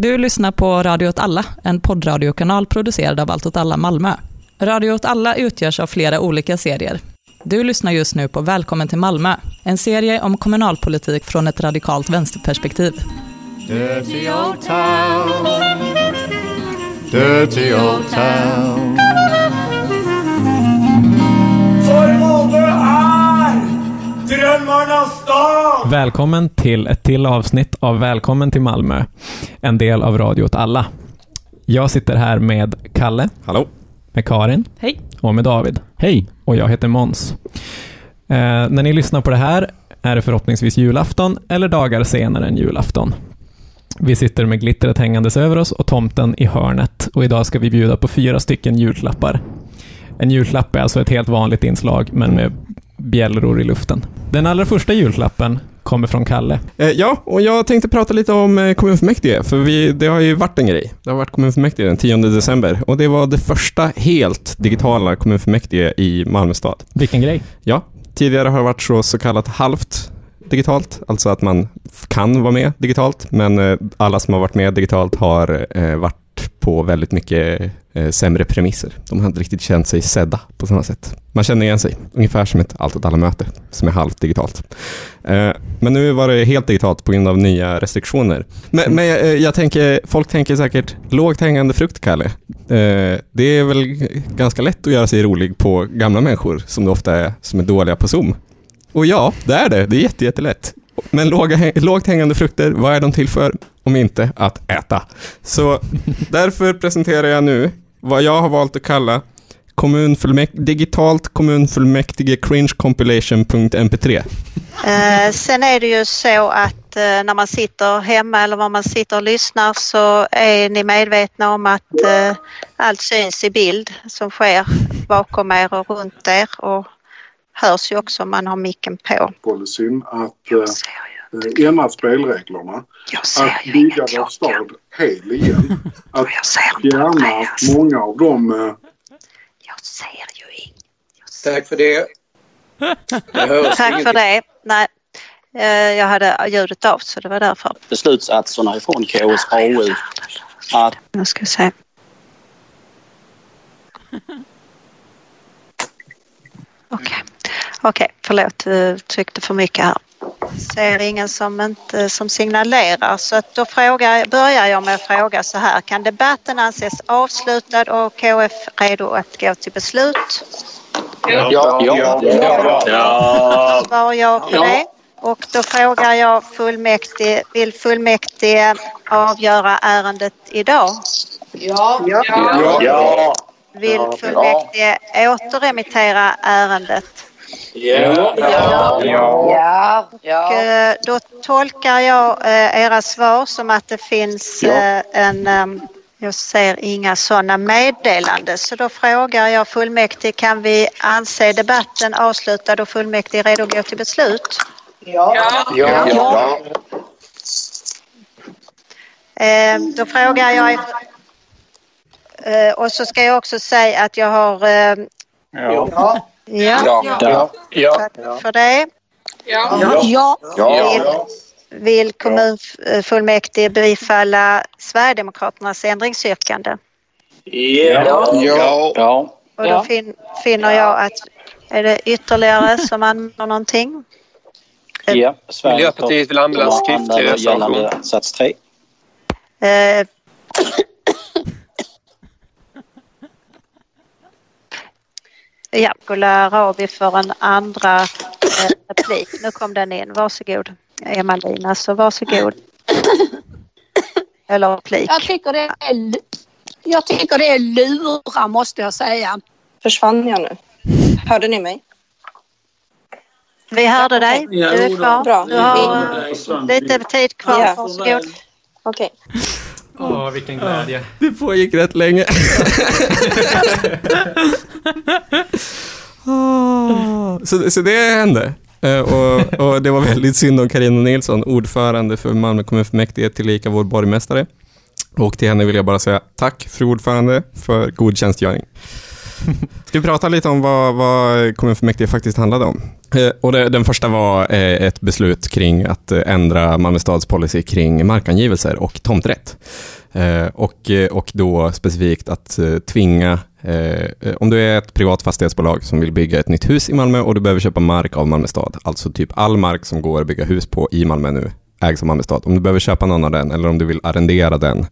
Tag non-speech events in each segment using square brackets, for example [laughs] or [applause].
Du lyssnar på Radio åt alla, en poddradiokanal producerad av Allt åt alla Malmö. Radio åt alla utgörs av flera olika serier. Du lyssnar just nu på Välkommen till Malmö, en serie om kommunalpolitik från ett radikalt vänsterperspektiv. Dirty old town. Dirty old town. Stad! Välkommen till ett till avsnitt av Välkommen till Malmö, en del av Radio åt alla. Jag sitter här med Kalle, Hallå? med Karin Hej. och med David. Hej! Och jag heter Måns. Eh, när ni lyssnar på det här är det förhoppningsvis julafton eller dagar senare än julafton. Vi sitter med glittret hängandes över oss och tomten i hörnet och idag ska vi bjuda på fyra stycken julklappar. En julklapp är alltså ett helt vanligt inslag, men med bjällror i luften. Den allra första julklappen kommer från Kalle. Eh, ja, och jag tänkte prata lite om eh, kommunfullmäktige, för vi, det har ju varit en grej. Det har varit kommunfullmäktige den 10 december och det var det första helt digitala kommunfullmäktige i Malmö stad. Vilken grej! Ja, tidigare har det varit så, så kallat halvt digitalt, alltså att man kan vara med digitalt, men eh, alla som har varit med digitalt har eh, varit på väldigt mycket eh, sämre premisser. De har inte riktigt känt sig sedda på samma sätt. Man känner igen sig, ungefär som ett allt åt alla-möte, som är halvt digitalt. Men nu var det helt digitalt på grund av nya restriktioner. Men, men jag, jag tänker, folk tänker säkert, lågt hängande frukt, Kalle. Det är väl ganska lätt att göra sig rolig på gamla människor, som det ofta är, som är dåliga på Zoom. Och ja, det är det. Det är jätte, jättelätt. Men låga, lågt hängande frukter, vad är de till för? Om inte att äta. Så därför presenterar jag nu vad jag har valt att kalla kommunfullmäktige... digitalt kommunfullmäktige cringe compilation.mp3. Eh, sen är det ju så att eh, när man sitter hemma eller var man sitter och lyssnar så är ni medvetna om att eh, allt syns i bild som sker bakom er och runt er och hörs ju också om man har micken på. policyn att ju, eh, ändra spelreglerna. Att bygga vår klocka. stad hel igen. [laughs] Att fjärna många av de eh, Jag ser ju ingen. Tack för det. [laughs] Tack ingenting. för det. Nej, eh, jag hade ljudet av så det var därför. beslutsatsarna ifrån KSAU att Nu ska vi se. [laughs] Okej, Okej, förlåt, jag tryckte för mycket här. Ser ingen som, inte, som signalerar så att då frågar, börjar jag med att fråga så här. Kan debatten anses avslutad och KF redo att gå till beslut? ja, ja, ja, ja. Svarar jag på det? Och då frågar jag fullmäktige, vill fullmäktige avgöra ärendet idag? Ja. ja. Vill fullmäktige återremittera ärendet? Ja. Ja. Och, eh, då tolkar jag eh, era svar som att det finns eh, en... ehm, jag ser inga sådana meddelanden så då frågar jag fullmäktige kan vi anse debatten avslutad och fullmäktige redo att gå till beslut? Ja. Ja. Eh, då frågar jag... Eh, och så ska jag också säga att jag har... Eh, Ja. Ja, Ja. Ja. tack för det. Ja. Ja. Vill kommunfullmäktige bifalla Sverigedemokraternas ändringsyrkande? Ja. Ja. Och då fin, finner jag att är det ytterligare som anmäler någonting? Ja. Miljöpartiet vill anmäla en skriftlig reservation. gällande sats 3. Eh, ja, Gula Rabi för en andra eh, replik. Nu kom den in. Varsågod. Emma-Lina, så varsågod. Eller replik. Jag tycker det är, jag tycker det är lura måste jag säga. Försvann jag nu? Hörde ni mig? Vi hörde dig. Du är kvar. Bra. Du har lite tid kvar. Ja. Varsågod. Okej. Åh, vilken glädje. Det pågick rätt länge. [laughs] Ah, så, så det hände. Eh, och, och det var väldigt synd om Carina Nilsson, ordförande för Malmö kommunfullmäktige, tillika vår borgmästare. Och till henne vill jag bara säga tack, fru ordförande, för god tjänstgöring. [laughs] Ska vi prata lite om vad, vad kommunfullmäktige faktiskt handlade om? Eh, och det, den första var eh, ett beslut kring att eh, ändra Malmö stads policy kring markangivelser och tomträtt. Och, och då specifikt att tvinga, om du är ett privat fastighetsbolag som vill bygga ett nytt hus i Malmö och du behöver köpa mark av Malmö stad, alltså typ all mark som går att bygga hus på i Malmö nu ägs av Malmö stad. Om du behöver köpa någon av den eller om du vill arrendera den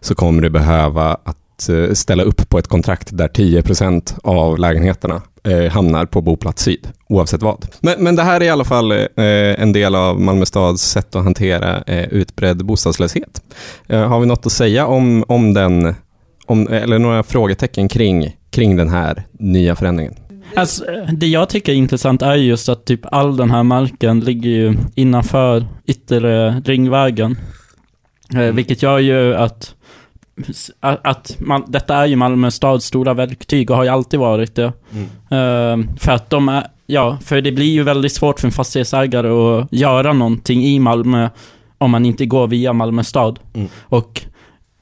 så kommer du behöva att ställa upp på ett kontrakt där 10% av lägenheterna eh, hamnar på boplats syd, oavsett vad. Men, men det här är i alla fall eh, en del av Malmö stads sätt att hantera eh, utbredd bostadslöshet. Eh, har vi något att säga om, om den, om, eller några frågetecken kring, kring den här nya förändringen? Alltså, det jag tycker är intressant är just att typ all den här marken ligger ju innanför yttre ringvägen. Eh, vilket gör ju att, att, man, detta är ju Malmö stads stora verktyg och har ju alltid varit det. Eh, för att de är, ja, för det blir ju väldigt svårt för en fastighetsägare att göra någonting i Malmö om man inte går via Malmö stad. Mm. Och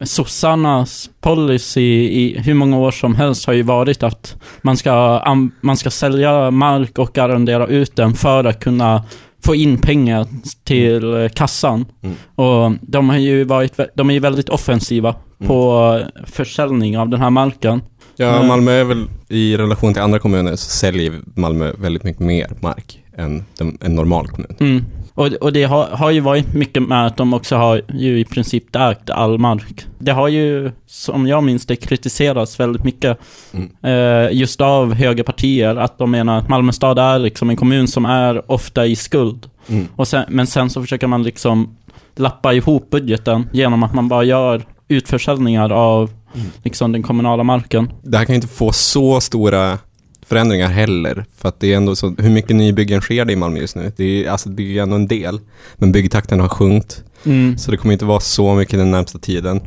sossarnas policy i hur många år som helst har ju varit att man ska, man ska sälja mark och arrendera ut den för att kunna få in pengar till kassan. Mm. Och de har ju varit, de är ju väldigt offensiva på försäljning av den här marken. Ja, Eh, Malmö är väl i relation till andra kommuner så säljer Malmö väldigt mycket mer mark än en normal kommun. Mm. Och, och det har, har ju varit mycket med att de också har ju i princip ägt all mark. Det har ju, som jag minns det, kritiserats väldigt mycket Mm. eh, just av högerpartier. Att de menar att Malmö stad är liksom en kommun som är ofta i skuld. Mm. Och sen, men sen så försöker man liksom lappa ihop budgeten genom att man bara gör utförsäljningar av Mm. liksom den kommunala marken. Det här kan ju inte få så stora förändringar heller, för att det är ändå så, hur mycket nybyggen sker det i Malmö just nu? Det är, alltså, det är ändå en del, men byggtakten har sjunkit, Mm. så det kommer inte vara så mycket den närmsta tiden.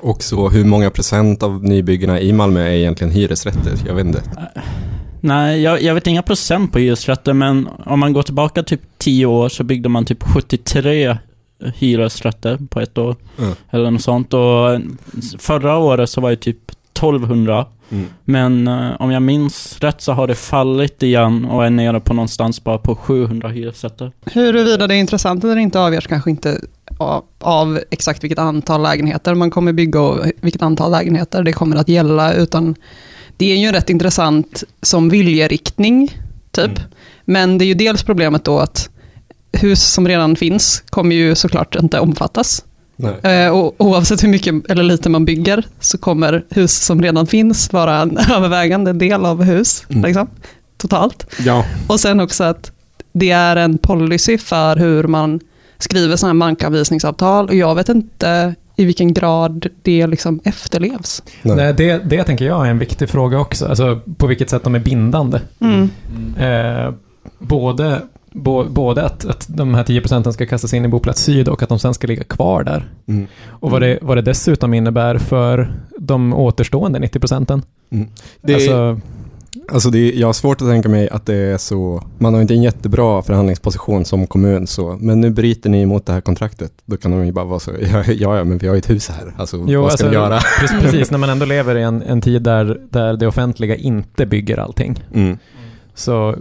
Och så hur många procent av nybyggena i Malmö är egentligen hyresrätter? Jag vet inte. Nej, jag, jag vet inga procent på hyresrätter, men om man går tillbaka typ 10 år så byggde man typ 73 hyresrätter på ett år. Mm. Eller något sånt. Och förra året så var det typ 1200. Mm. Men eh, om jag minns rätt så har det fallit igen och är nere på någonstans bara på 700 hyresrätter. Huruvida det är intressant eller inte avgörs kanske inte av, av exakt vilket antal lägenheter man kommer bygga och vilket antal lägenheter det kommer att gälla, utan det är ju rätt intressant som viljeriktning, typ. Men det är ju dels problemet då att hus som redan finns kommer ju såklart inte omfattas. Nej. Eh, och oavsett hur mycket eller lite man bygger så kommer hus som redan finns vara en [laughs] övervägande del av hus, Mm. liksom, totalt. Ja. Och sen också att det är en policy för hur man skriver sådana här markanvisningsavtal och jag vet inte i vilken grad det liksom efterlevs. Nej, det, det tänker jag är en viktig fråga också. Alltså på vilket sätt de är bindande. Mm. Eh, både, både att, att de här 10 procenten ska kastas in i boplats syd och att de sen ska ligga kvar där. Mm. Och vad det, vad det dessutom innebär för de återstående 90 procenten. Mm. Det, Alltså, alltså det, jag har svårt att tänka mig att det är så, man har inte en jättebra förhandlingsposition som kommun så, men nu bryter ni mot det här kontraktet, då kan de ju bara vara så, [laughs] ja, ja, men vi har ju ett hus här, alltså jo, vad ska alltså, vi göra? Precis, [laughs] precis, när man ändå lever i en, en tid där, där det offentliga inte bygger allting. Mm. Så,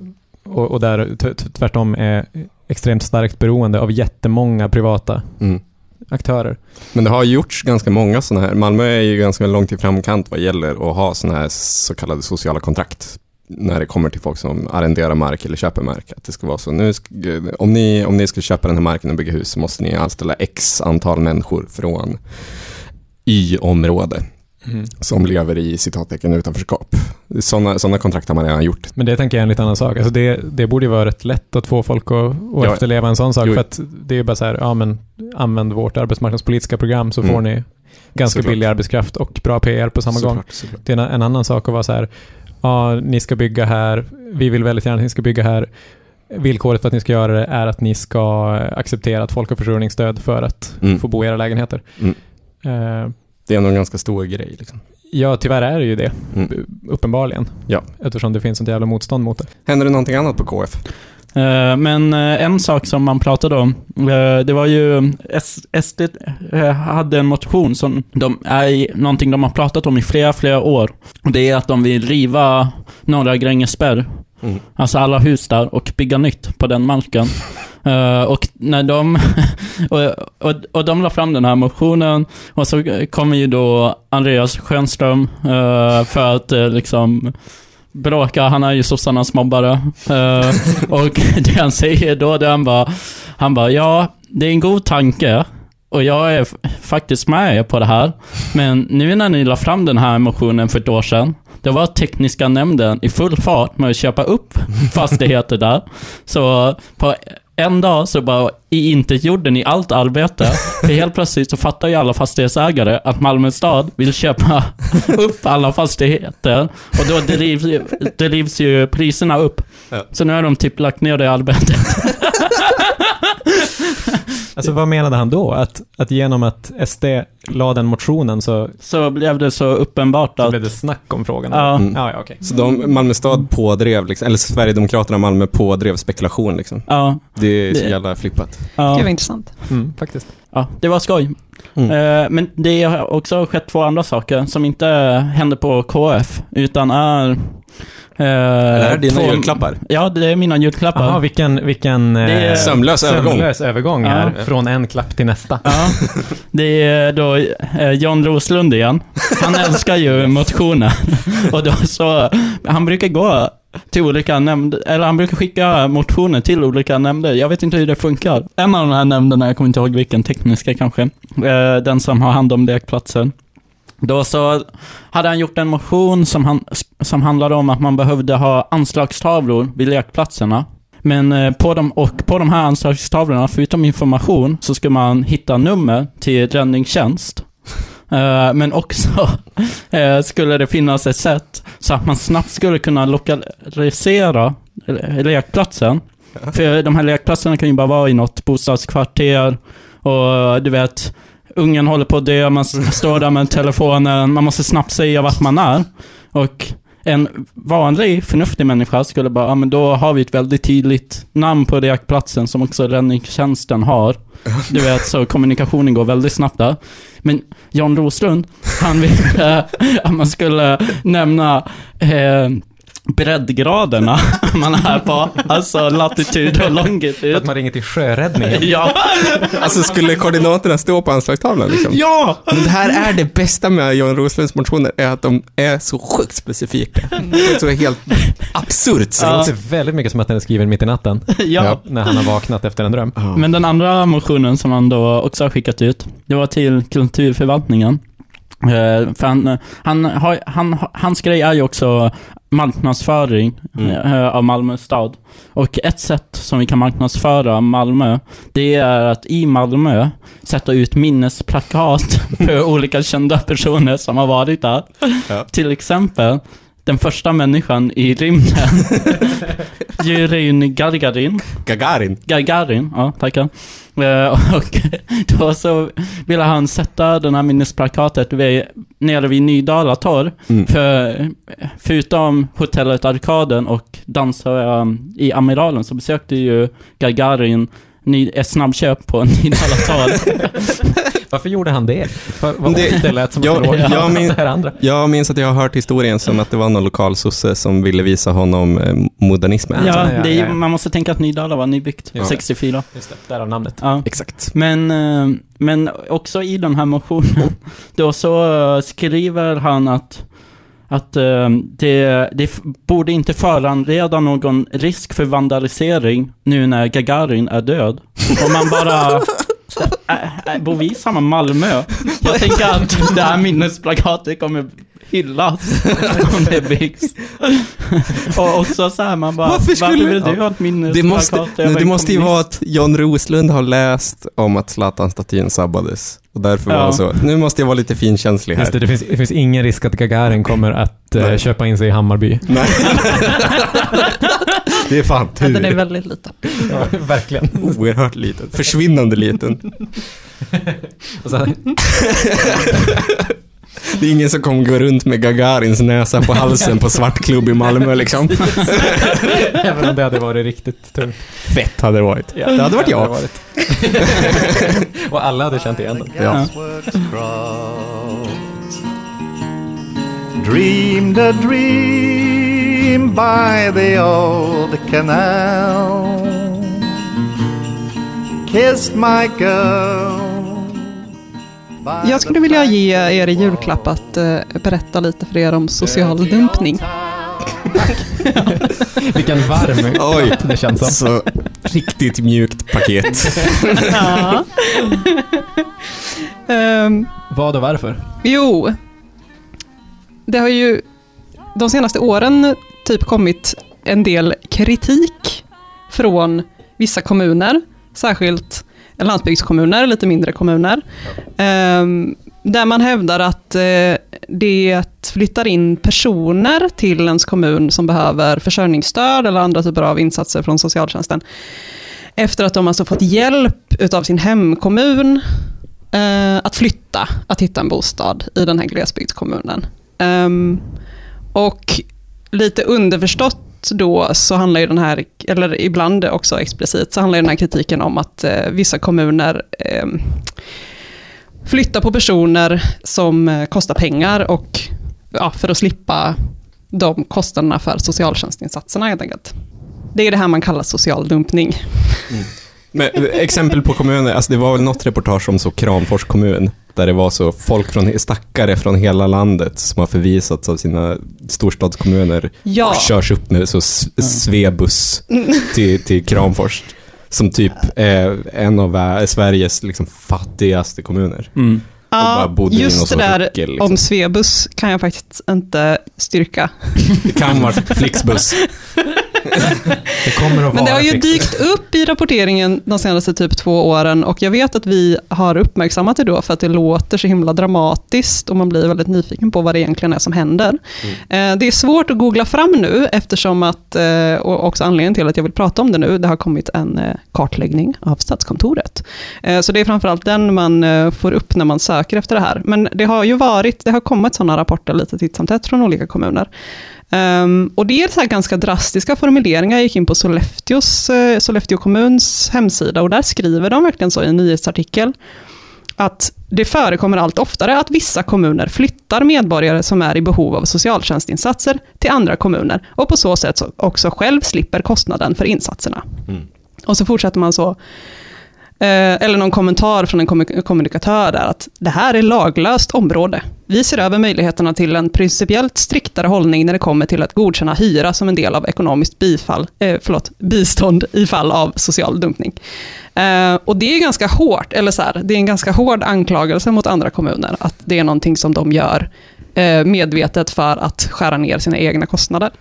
och, och där tvärtom är extremt starkt beroende av jättemånga privata Mm. aktörer. Men det har gjorts ganska många sådana här. Malmö är ju ganska långt i framkant vad gäller att ha sådana här så kallade sociala kontrakt. När det kommer till folk som arrenderar mark eller köper mark. Att det ska vara så. Nu ska, om, ni, om ni ska köpa den här marken och bygga hus så måste ni anställa x antal människor från y-område. Mm. Som lever i citattecken utanförskap. Sådana såna kontrakt har man redan gjort. Men det tänker jag är en lite annan sak. Alltså det, det borde ju vara rätt lätt att få folk att, att Ja. efterleva en sån sak. Jo. För att det är ju bara så här, ja men använd vårt arbetsmarknadspolitiska program så Mm. får ni ganska Såklart. billig arbetskraft och bra PR på samma gång. Såklart, såklart. Det är en, en annan sak att vara så här, ja ni ska bygga här, vi vill väldigt gärna att ni ska bygga här. Villkoret för att ni ska göra det är att ni ska acceptera att folk har försörjningsstöd för att Mm. få bo i era lägenheter. Mm. Det är ändå en ganska stor grej. Liksom. ja, tyvärr är det ju det. Mm. Uppenbarligen. Ja. Eftersom det finns ett jävla motstånd mot det. Händer det någonting annat på KF? Eh, Men eh, en sak som man pratade om, eh, det var ju SD hade en motion som de är någonting de har pratat om i flera, flera år. Och det är att de vill riva Norra Grängesberg Mm. Alltså alla hus där och bygga nytt på den marken. [laughs] Och när de och, och, och de la fram den här motionen och så kommer ju då Andreas Schönström eh, för att eh, liksom bråka. Han är ju sossarnas mobbare. Eh, och [laughs] det han säger då, det är han bara... Han bara, ja, det är en god tanke. Och jag är faktiskt med er på det här. Men nu när ni la fram den här motionen för ett år sedan, då var tekniska nämnden i full fart med att köpa upp fastigheter där. Så på en dag så bara i inte gjorde ni allt arbete. För helt plötsligt så fattar ju alla fastighetsägare att Malmö stad vill köpa [laughs] upp alla fastigheter. Och då drivs, ju- drivs ju priserna upp. Ja. Så nu har de typ lagt ner det arbetet. [laughs] Alltså vad menade han då? Att, att genom att SD la den motionen så, Så blev det så uppenbart så att... blev det snack om frågan? Ja. Mm. ja, ja okej. Så de, Malmö stad pådrev, liksom, eller Sverigedemokraterna Malmö pådrev spekulation liksom. Ja, Det är så Det- jävla flippat. ja. Gud vad intressant. Mm, faktiskt. Ja, det var skoj. Mm. Eh, men det har också skett två andra saker som inte händer på KF, utan är... Eh, Är det här dina två- julklappar? Ja, det är mina julklappar. Jaha, vilken, vilken Det är- eh, Sömlös övergång. sömlös övergång Ja. här. Från en klapp till nästa. Ja, det är då eh, John Roslund igen. Han [laughs] älskar ju motioner. [laughs] Och då så, han brukar gå till olika nämnder, eller han brukar skicka motioner till olika nämnder. Jag vet inte hur det funkar. En av de här nämnderna, jag kommer inte ihåg vilken, tekniska kanske, eh, den som har hand om lekplatser. Då så hade han gjort en motion som, han, som handlade om att man behövde ha anslagstavlor vid lekplatserna. Men eh, på de, och på de här anslagstavlorna, förutom information, så ska man hitta nummer till räddningstjänst. [laughs] Eh, Men också [laughs] eh, skulle det finnas ett sätt så att man snabbt skulle kunna lokalisera lekplatsen. För de här lekplatserna kan ju bara vara i något bostadskvarter och du vet, ungen håller på att dö, man står där med telefonen, man måste snabbt säga vart man är. Och en vanlig förnuftig människa skulle bara, ja men då har vi ett väldigt tydligt namn på lekplatsen som också räddningstjänsten har. [laughs] Du vet, så kommunikationen går väldigt snabbt där. Men John Roslund, han ville [laughs] att man skulle nämna eh, breddgraderna [laughs] man är på. Alltså latitud och För longitud. att man ringer till sjöräddningen. Ja! Alltså skulle koordinaterna stå på anslagstavlan liksom? Ja! Men det här är det bästa med Jan Roslunds motioner, är att de är så sjukt specifika. Det är så helt absurt. Det låter väldigt mycket som att den är skriven mitt i natten. Ja. När han har vaknat efter en dröm. Men den andra motionen som han då också har skickat ut, det var till kulturförvaltningen. För han, han, har, han, hans grej är ju också marknadsföring eh, av Malmö stad. Och ett sätt som vi kan marknadsföra Malmö, det är att i Malmö sätta ut minnesplakat [laughs] för olika kända personer som har varit där. Ja. Till exempel, den första människan i rymden, [laughs] Yuri Gagarin. Gagarin. Gagarin, ja tackar. Eh, [laughs] och då så ville han sätta den här minnesplakatet vid, nere vid Nydala torg. Mm. För förutom hotellet Arkaden och dansa um, i Amiralen så besökte ju Gagarin ny, ett snabbköp på Nydala torg. [laughs] Varför gjorde han det? För, vad Det- det, lät som jag- var jag min- det här andra. Jag minns att jag har hört historien som att det var någon lokal sosse som ville visa honom eh, modernismen. ja, det är, man måste tänka att Nydala var nybyggt, Ja. 64. Just det, därav namnet. Ja. Exakt. Men, eh, men också i den här motionen, då så skriver han att, att eh, det, det borde inte föranleda någon risk för vandalisering nu när Gagarin är död. Om man bara... [laughs] Äh, äh, bor vi i samma Malmö? Jag tänker att det här minnesplakatet kommer hyllas [laughs] om det byggs. Och också så här, man bara, Varför varför, skulle- vill du ha ett Det minnesplakat måste, över nej, det måste ju vara att John Roslund har läst om att Zlatan-statyn sabbades. Och därför var Ja. han så, nu måste jag vara lite finkänslig här. Just det, det finns, det finns ingen risk att Gagarin kommer att eh, köpa in sig i Hammarby. Nej. [laughs] det är fan Ja, den är tur. väldigt liten. Ja, verkligen. Oerhört liten. Försvinnande liten. [laughs] Och så, [laughs] Det är ingen som kommer gå runt med Gagarins näsa på halsen på svartklubb i Malmö liksom. [laughs] även om det hade varit riktigt tungt. Fett hade det varit. Ja, det hade varit jag. varit. [laughs] Och alla hade känt igen den. Ja. Dreamed a dream by the old canal Kissed my girl Jag skulle vilja ge er i julklapp att eh, berätta lite för er om social dumpning. [laughs] Vilken varm Oj, det känns som. så riktigt mjukt paket. [laughs] Ja. Ehm, Vad och varför? jo, det har ju de senaste åren typ kommit en del kritik från vissa kommuner, särskilt landsbygdskommuner, lite mindre kommuner, ehm, där man hävdar att eh, det flyttar in personer till ens kommun som behöver försörjningsstöd eller andra typer av insatser från socialtjänsten, efter att de alltså fått hjälp utav sin hemkommun eh, att flytta, att hitta en bostad i den här glesbygdskommunen. Ehm, och lite underförstått då så handlar ju den här, eller ibland också explicit, så handlar ju den här kritiken om att eh, vissa kommuner eh, flyttar på personer som eh, kostar pengar och ja, för att slippa de kostnaderna för socialtjänstinsatserna helt enkelt. Det är det här man kallar social dumpning. Mm. Men, eh, exempel på kommuner, alltså det var väl något reportage om så Kramfors kommun, där det var så folk från, stackare från hela landet som har förvisats av sina storstadskommuner, Ja. körs upp med så s- svebuss till, till Kramfors, som typ är en av Sveriges liksom fattigaste kommuner. Mm. Och bara bodde i någon just det där ruckel, liksom. om Svebus kan jag faktiskt inte styrka. Det kan vara Flixbus. [laughs] Det Men det har ju dykt upp i rapporteringen de senaste typ två åren och jag vet att vi har uppmärksammat det då för att det låter så himla dramatiskt och man blir väldigt nyfiken på vad det egentligen är som händer. Eh, Det är svårt att googla fram nu eftersom att, eh, och också anledningen till att jag vill prata om det nu, det har kommit en eh, kartläggning av Statskontoret. Så det är framförallt den man får upp när man söker efter det här. Men det har ju varit, det har kommit sådana rapporter lite titt som tätt från olika kommuner. Ehm, och det är så här ganska drastiska formuleringar. Jag gick in på Sollefteås, eh, Sollefteå kommuns hemsida och där skriver de verkligen så i en nyhetsartikel att det förekommer allt oftare att vissa kommuner flyttar medborgare som är i behov av socialtjänstinsatser till andra kommuner och på så sätt så också själv slipper kostnaden för insatserna. Och så fortsätter man så, Eh, eller någon kommentar från en kommu- kommunikatör där att det här är laglöst område. Vi ser över möjligheterna till en principiellt striktare hållning när det kommer till att godkänna hyra som en del av ekonomiskt bifall, eh, förlåt, bistånd i fall av social dumpning. Eh, och det är ganska hårt, eller så här, det är en ganska hård anklagelse mot andra kommuner, att det är någonting som de gör eh, medvetet för att skära ner sina egna kostnader.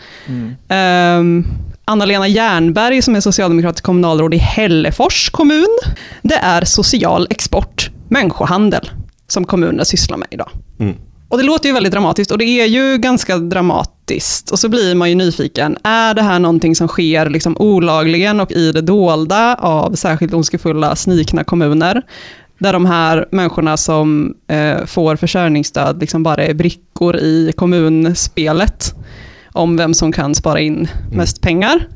Um, Anna-Lena Jernberg som är socialdemokratisk kommunalråd i Hällefors kommun. Det är social export, människohandel, som kommunen sysslar med idag. Mm. Och det låter ju väldigt dramatiskt och det är ju ganska dramatiskt. Och så blir man ju nyfiken, är det här någonting som sker liksom olagligen och i det dolda av särskilt ondskefulla, snikna kommuner? Där de här människorna som eh, får försörjningsstöd liksom bara är brickor i kommunspelet om vem som kan spara in mest pengar.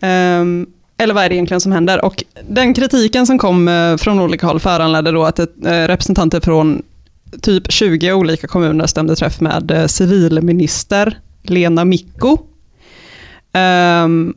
Ehm, eller vad är det egentligen som händer? Och den kritiken som kom eh, från olika håll föranledde då att ett, eh, representanter från typ 20 olika kommuner stämde träff med eh, civilminister Lena Micko. Ehm,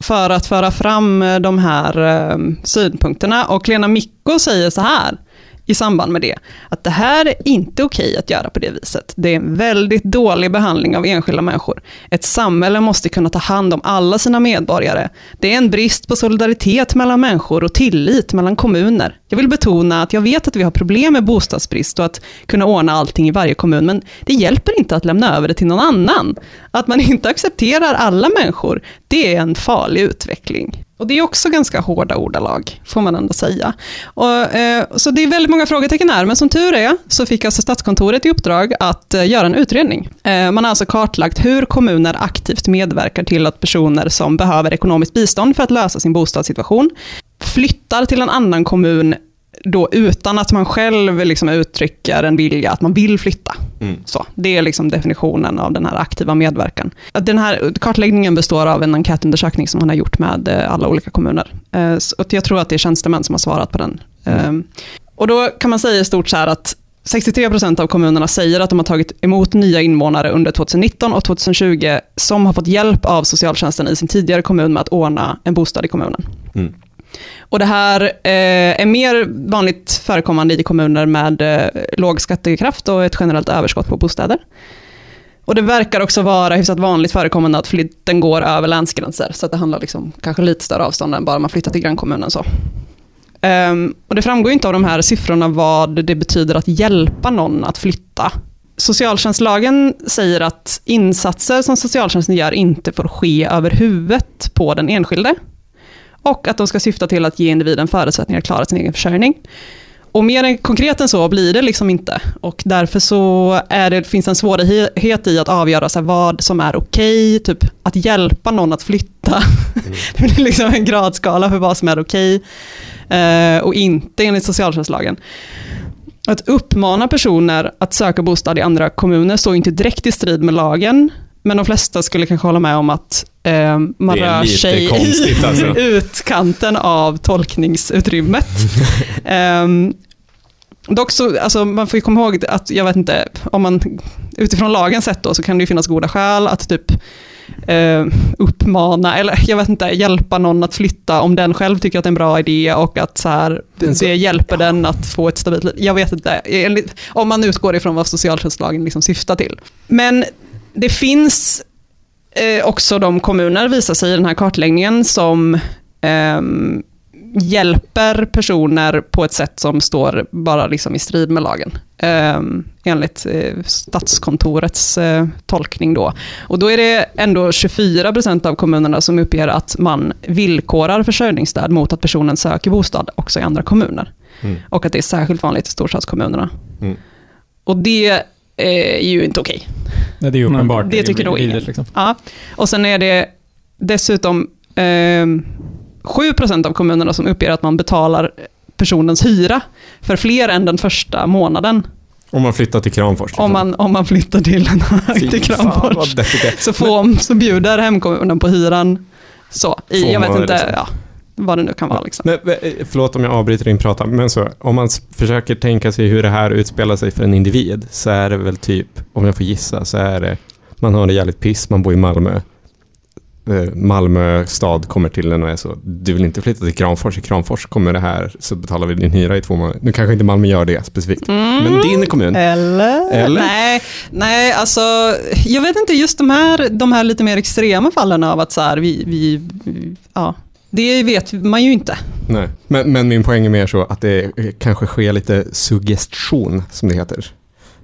för att föra fram de här eh, synpunkterna. Och Lena Micko säger så här i samband med det, att det här är inte okej att göra på det viset. Det är en väldigt dålig behandling av enskilda människor. Ett samhälle måste kunna ta hand om alla sina medborgare. Det är en brist på solidaritet mellan människor och tillit mellan kommuner. Jag vill betona att jag vet att vi har problem med bostadsbrist och att kunna ordna allting i varje kommun, men det hjälper inte att lämna över det till någon annan. Att man inte accepterar alla människor, det är en farlig utveckling. Och det är också ganska hårda ordalag, får man ändå säga. Och, eh, så det är väldigt många frågetecken här, men som tur är så fick alltså Statskontoret i uppdrag att eh, göra en utredning. Eh, man har alltså kartlagt hur kommuner aktivt medverkar till att personer som behöver ekonomiskt bistånd för att lösa sin bostadssituation flyttar till en annan kommun då utan att man själv liksom uttrycker en vilja att man vill flytta. Mm. Så, det är liksom definitionen av den här aktiva medverkan. Den här kartläggningen består av en enkätundersökning som man har gjort med eh, alla olika kommuner. Eh, att Jag tror att det är tjänstemän som har svarat på den. Eh, Och då kan man säga i stort så här att 63 procent av kommunerna säger att de har tagit emot nya invånare under 2019 och 2020 som har fått hjälp av socialtjänsten i sin tidigare kommun med att ordna en bostad i kommunen. Mm. Och det här eh, är mer vanligt förekommande i kommuner med eh, låg skattekraft och ett generellt överskott på bostäder. Och det verkar också vara hyfsat vanligt förekommande att flytten går över länsgränser, så att det handlar liksom kanske lite större avstånd än bara man flyttar till grannkommunen. Så. Um, och det framgår inte av de här siffrorna vad det betyder att hjälpa någon att flytta. Socialtjänstlagen säger att insatser som socialtjänsten gör inte får ske över huvudet på den enskilde. Och att de ska syfta till att ge individen förutsättningar att klara sin egen försörjning. Och mer konkret än så blir det liksom inte. Och därför så är det, finns en svårighet i att avgöra så vad som är okej, typ att hjälpa någon att flytta. [laughs] det blir liksom en gradskala för vad som är okej eh, och inte enligt socialtjänstlagen. Att uppmana personer att söka bostad i andra kommuner står inte direkt i strid med lagen, men de flesta skulle kanske hålla med om att eh, man rör sig konstigt, i alltså. [laughs] utkanten av tolkningsutrymmet. [laughs] Ehm, dock så, alltså man får ju komma ihåg att, jag vet inte, om man utifrån lagen sett då, så kan det ju finnas goda skäl att typ eh, uppmana, eller jag vet inte, hjälpa någon att flytta om den själv tycker att det är en bra idé och att så här, det hjälper den att få ett stabilt liv. Jag vet inte, enligt, om man utgår ifrån vad socialtjänstlagen liksom syftar till. Men det finns eh, också de kommuner, visar sig i den här kartläggningen, som ehm, hjälper personer på ett sätt som står bara liksom i strid med lagen. Um, enligt eh, Statskontorets eh, tolkning då. Och då är det ändå 24 procent av kommunerna som uppger att man villkorar försörjningsstöd mot att personen söker bostad också i andra kommuner. Mm. Och att det är särskilt vanligt i storstadskommunerna. Mm. Och det är ju inte okej. Nej, det är ju uppenbart. Det tycker nog ingen. liksom. Ja. Och sen är det dessutom eh, 7% av kommunerna som uppger att man betalar personens hyra för fler än den första månaden. Om man flyttar till Kramfors. Om man, om man flyttar till, till Kramfors. Så, får, så bjuder hemkommunen på hyran. Så, i, jag vet inte liksom. ja, vad det nu kan vara. Liksom. Men, eh, förlåt om jag avbryter din prata, men så, om man försöker tänka sig hur det här utspelar sig för en individ, så är det väl typ, om jag får gissa, så är det, man har det jävligt piss, man bor i Malmö. Eh, Malmö stad kommer till en och är så, du vill inte flytta till Kramfors, i Kramfors kommer det här, så betalar vi din hyra i två månader. Nu kanske inte Malmö gör det specifikt, Mm. men din kommun, Eller? Eller? Nej, nej, alltså jag vet inte, just de här, de här lite mer extrema fallen av att så här, vi, vi, ja, det vet man ju inte. nej. Men, men min poäng är mer så att det kanske sker lite suggestion, som det heter.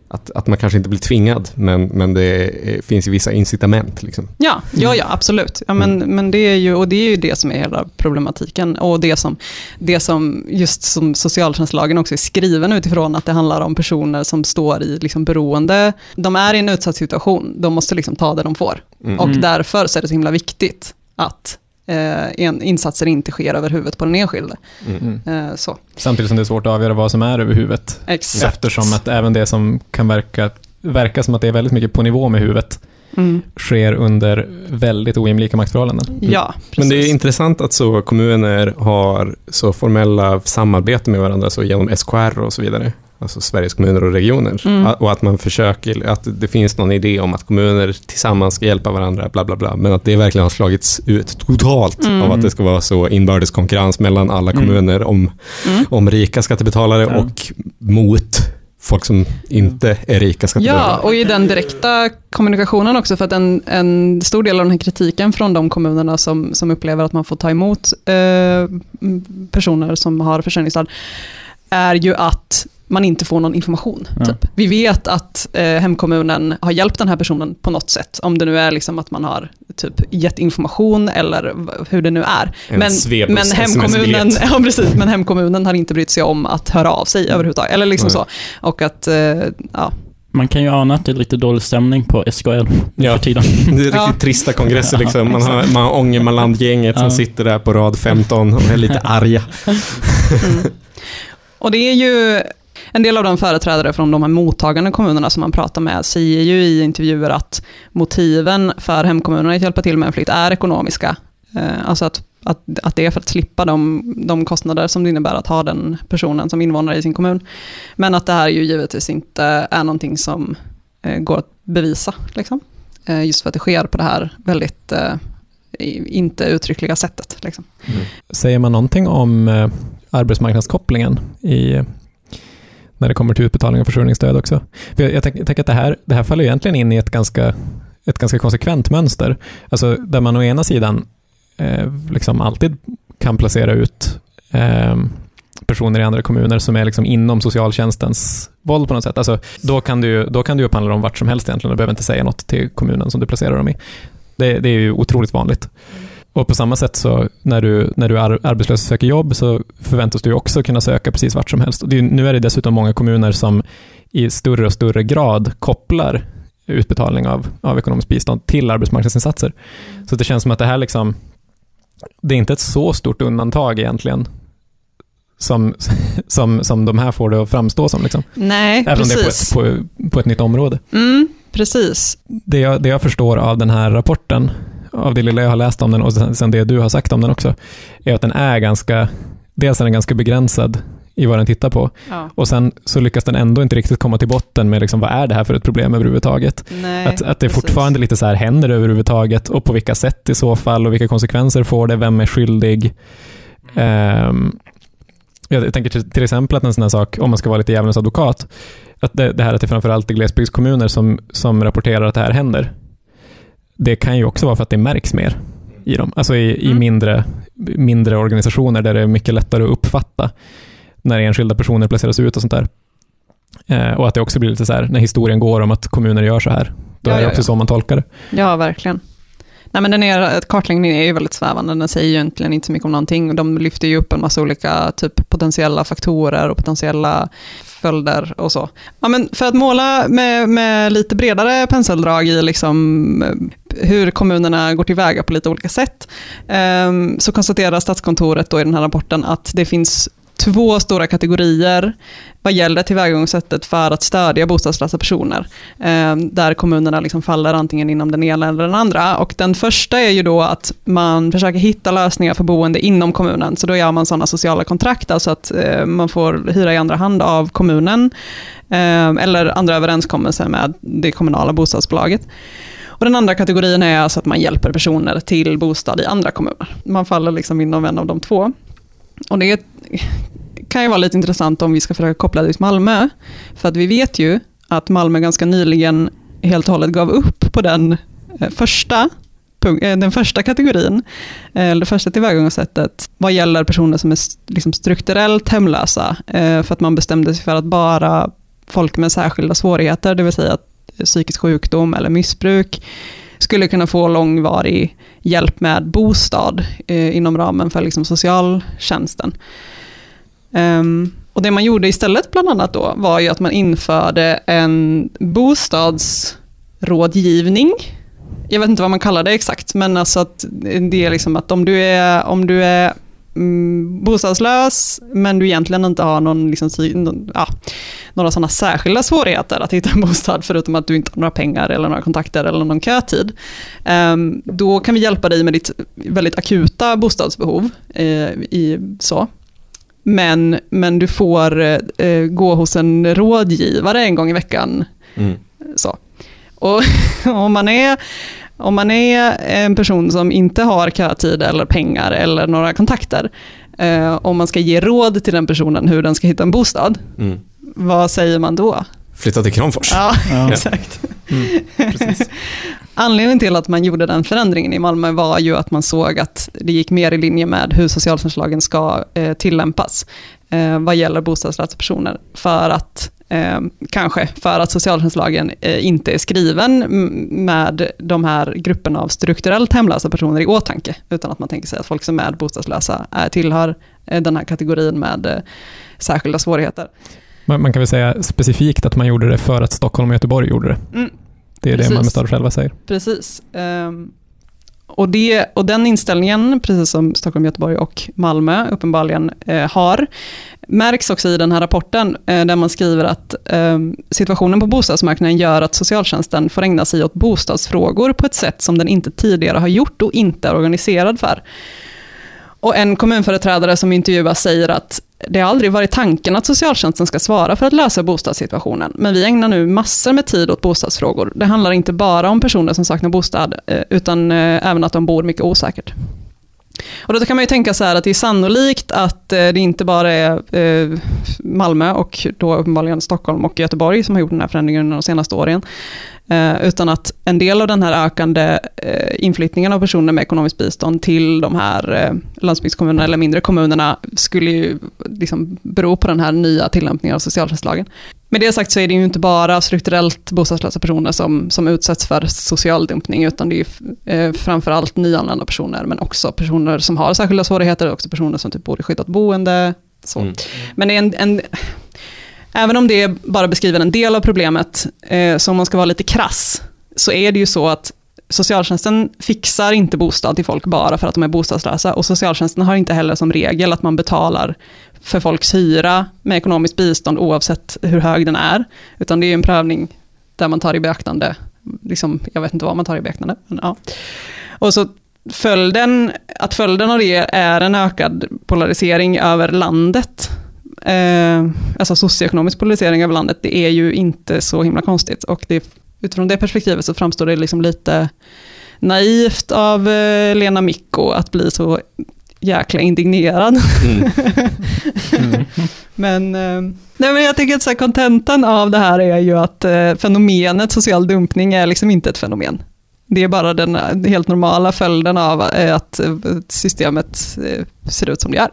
Att, att man kanske inte blir tvingad, men, men det finns ju vissa incitament. Liksom. Ja, ja, ja absolut. Ja, men, men det är ju, och det är ju det som är hela problematiken. Och det som, det som just som socialtjänstlagen också är skriven utifrån, att det handlar om personer som står i liksom beroende. De är i en utsatt situation, de måste liksom ta det de får. Mm. Och Mm. därför så är det så himla viktigt att eh, en, insatser inte sker över huvudet på den enskilde. Mm. Eh, så. Samtidigt som det är svårt att avgöra vad som är över huvudet. Exakt. Eftersom att även det som kan verka, verka som att det är väldigt mycket på nivå med huvudet, Mm. sker under väldigt ojämlika maktförhållanden. Ja, Men det är intressant att så kommuner har så formella samarbeten med varandra så genom SKR och så vidare. Alltså Sveriges kommuner och regioner. Mm. Och att man försöker, att det finns någon idé om att kommuner tillsammans ska hjälpa varandra, bla bla bla. Men att det verkligen har slagits ut totalt Mm. av att det ska vara så inbördes konkurrens mellan alla Mm. kommuner om, Mm. om rika skattebetalare Ja. och mot folk som inte är rika skattebetalare. Ja, och i den direkta kommunikationen också, för att en, en stor del av den här kritiken från de kommunerna som, som upplever att man får ta emot eh, personer som har försörjningsstöd, är ju att man inte får någon information. Ja. Typ. Vi vet att eh, hemkommunen har hjälpt den här personen på något sätt, om det nu är liksom att man har typ, gett information eller hur det nu är. En Men, men, hemkommunen, [laughs] ja, precis, men hemkommunen har inte brytt sig om att höra av sig överhuvudtaget. Eller liksom Nej. så. Och att, eh, ja, Man kan ju ana att det är lite dålig stämning på SKL Ja. för tiden. [laughs] Det är riktigt Ja. trista kongresser liksom. Man har, man har Ångermanland-gänget som Ja. sitter där på rad 15 och är lite [laughs] arga. Och det är ju en del av de företrädare från de här mottagande kommunerna som man pratar med säger ju i intervjuer att motiven för hemkommunerna att hjälpa till med en flytt är ekonomiska. Eh, alltså att att, att det är för att slippa de, de kostnader som det innebär att ha den personen som invånare i sin kommun. Men att det här ju givetvis inte är någonting som eh, går att bevisa. Liksom. Eh, just för att det sker på det här väldigt inte uttryckliga sättet. Liksom. Mm. Säger man någonting om arbetsmarknadskopplingen i, när det kommer till utbetalning av försörjningsstöd också? För jag, jag, tänk- tänker att det här, det här faller egentligen in i ett ganska, ett ganska konsekvent mönster. Alltså där man å ena sidan eh, liksom alltid kan placera ut eh, personer i andra kommuner som är liksom inom socialtjänstens våld på något sätt. Alltså, då, kan du, då kan du upphandla dem vart som helst egentligen Du behöver inte säga något till kommunen som du placerar dem i. Det, det är ju otroligt vanligt. Och på samma sätt så när du, när du är arbetslös och söker jobb så förväntas du också kunna söka precis vart som helst. Är, nu är det dessutom många kommuner som i större och större grad kopplar utbetalning av, av ekonomiskt bistånd till arbetsmarknadsinsatser. Så det känns som att det här liksom, det är inte ett så stort undantag egentligen som, [laughs] som, som de här får det att framstå som. Liksom. Nej, Även om det är på precis. ett, på, på ett nytt område. Mm, precis. Det jag, det jag förstår av den här rapporten, av det lilla jag har läst om den och sen, sen det du har sagt om den också, är att den är ganska, dels är den ganska begränsad i vad den tittar på. Ja. Och sen så lyckas den ändå inte riktigt komma till botten med liksom, vad är det här för ett problem överhuvudtaget. Nej, att, att det precis. fortfarande lite så här, händer överhuvudtaget och på vilka sätt i så fall och vilka konsekvenser får det, vem är skyldig? Ehm, jag tänker till, till exempel att en sån här sak, om man ska vara lite djävulens advokat, att det, det här att det framförallt är glesbygdskommuner som, som rapporterar att det här händer. Det kan ju också vara för att det märks mer i dem. Alltså i, i mindre, mindre organisationer där det är mycket lättare att uppfatta när enskilda personer placeras ut och sånt där. Eh, och att det också blir lite så här, när historien går om att kommuner gör så här, då Ja, är det ja, också ja. så man tolkar det. Ja, verkligen. Nej, men den är, kartläggningen är ju väldigt svävande, den säger ju egentligen inte så mycket om någonting. De lyfter ju upp en massa olika typ, potentiella faktorer och potentiella följder och så. Ja, men för att måla med, med lite bredare penseldrag i liksom, hur kommunerna går tillväga på lite olika sätt, ehm, så konstaterar Statskontoret då i den här rapporten att det finns två stora kategorier vad gäller tillvägagångssättet för att stödja bostadslösa personer, eh, där kommunerna liksom faller antingen inom den ena eller den andra. Och den första är ju då att man försöker hitta lösningar för boende inom kommunen, så då gör man sådana sociala kontrakt, alltså att eh, man får hyra i andra hand av kommunen, eh, eller andra överenskommelser med det kommunala bostadsbolaget. Och den andra kategorin är alltså att man hjälper personer till bostad i andra kommuner. Man faller liksom inom en av de två. Och det kan ju vara lite intressant om vi ska försöka koppla det till Malmö. För att vi vet ju att Malmö ganska nyligen helt och hållet gav upp på den eh, första, eh, den första kategorin, eh, eller det första tillvägagångssättet, vad gäller personer som är liksom strukturellt hemlösa. För att man bestämde sig för att bara folk med särskilda svårigheter, det vill säga psykisk sjukdom eller missbruk, skulle kunna få långvarig hjälp med bostad eh, inom ramen för liksom, socialtjänsten. Um, och det man gjorde istället bland annat då var ju att man införde en bostadsrådgivning. Jag vet inte vad man kallar det exakt, men alltså att det är liksom att om du är, om du är mm, bostadslös, men du egentligen inte har någon, liksom, ja, några sådana särskilda svårigheter att hitta en bostad, förutom att du inte har några pengar eller några kontakter eller någon kötid. Ehm, då kan vi hjälpa dig med ditt väldigt akuta bostadsbehov. eh, i, så. Men, men du får eh, gå hos en rådgivare en gång i veckan. Mm. Så. Och [laughs] om man, är, om man är en person som inte har kötid eller pengar eller några kontakter, eh, om man ska ge råd till den personen hur den ska hitta en bostad, Mm. vad säger man då? Flytta till Kramfors. Ja, Ja. [laughs] exakt. [laughs] Anledningen till att man gjorde den förändringen i Malmö var ju att man såg att det gick mer i linje med hur socialtjänstlagen ska eh, tillämpas eh, vad gäller bostadslösa personer. För att, eh, kanske för att socialtjänstlagen eh, inte är skriven med de här grupperna av strukturellt hemlösa personer i åtanke, utan att man tänker sig att folk som är bostadslösa är, tillhör eh, den här kategorin med eh, särskilda svårigheter. Man, man kan väl säga specifikt att man gjorde det för att Stockholm och Göteborg gjorde det. Mm. Det är Precis. det Malmö stad själva säger. Precis. Ehm, och, det, och den inställningen, precis som Stockholm, Göteborg och Malmö uppenbarligen eh, har, märks också i den här rapporten, eh, där man skriver att eh, situationen på bostadsmarknaden gör att socialtjänsten får ägna sig åt bostadsfrågor på ett sätt som den inte tidigare har gjort och inte är organiserad för. Och en kommunföreträdare som intervjuas säger att det har aldrig varit tanken att socialtjänsten ska svara för att lösa bostadssituationen, men vi ägnar nu massor med tid åt bostadsfrågor. Det handlar inte bara om personer som saknar bostad, eh, utan eh, även att de bor mycket osäkert. Och då kan man ju tänka så här att det är sannolikt att eh, det inte bara är Malmö och då uppenbarligen Stockholm och Göteborg som har gjort den här förändringen under de senaste åren. Eh, utan att en del av den här ökande inflyttningen av personer med ekonomiskt bistånd till de här landsbygdskommunerna eller mindre kommunerna skulle ju liksom bero på den här nya tillämpningen av socialtjänstlagen. Med det sagt så är det ju inte bara strukturellt bostadslösa personer som, som utsätts för social dumpning, utan det är eh, framförallt nyanlända personer, men också personer som har särskilda svårigheter, också personer som typ bor i skyddat boende. Så. Mm. Men det är en, en, även om det bara beskriver en del av problemet, eh, så om man ska vara lite krass, så är det ju så att socialtjänsten fixar inte bostad till folk bara för att de är bostadslösa. Och socialtjänsten har inte heller som regel att man betalar för folks hyra med ekonomiskt bistånd oavsett hur hög den är, utan det är en prövning där man tar i beaktande, liksom, jag vet inte vad man tar i beaktande, men ja. Och så följden, att följden av det är en ökad polarisering över landet, eh, alltså socioekonomisk polarisering över landet, det är ju inte så himla konstigt. Och det, utifrån det perspektivet så framstår det liksom lite naivt av eh, Lena Micko att bli så jäkla indignerad. Mm. Mm. [laughs] men, eh, nej, men jag tycker att kontentan av det här är ju att eh, fenomenet social dumpning är liksom inte ett fenomen. Det är bara den eh, helt normala följden av att systemet ser ut som det är.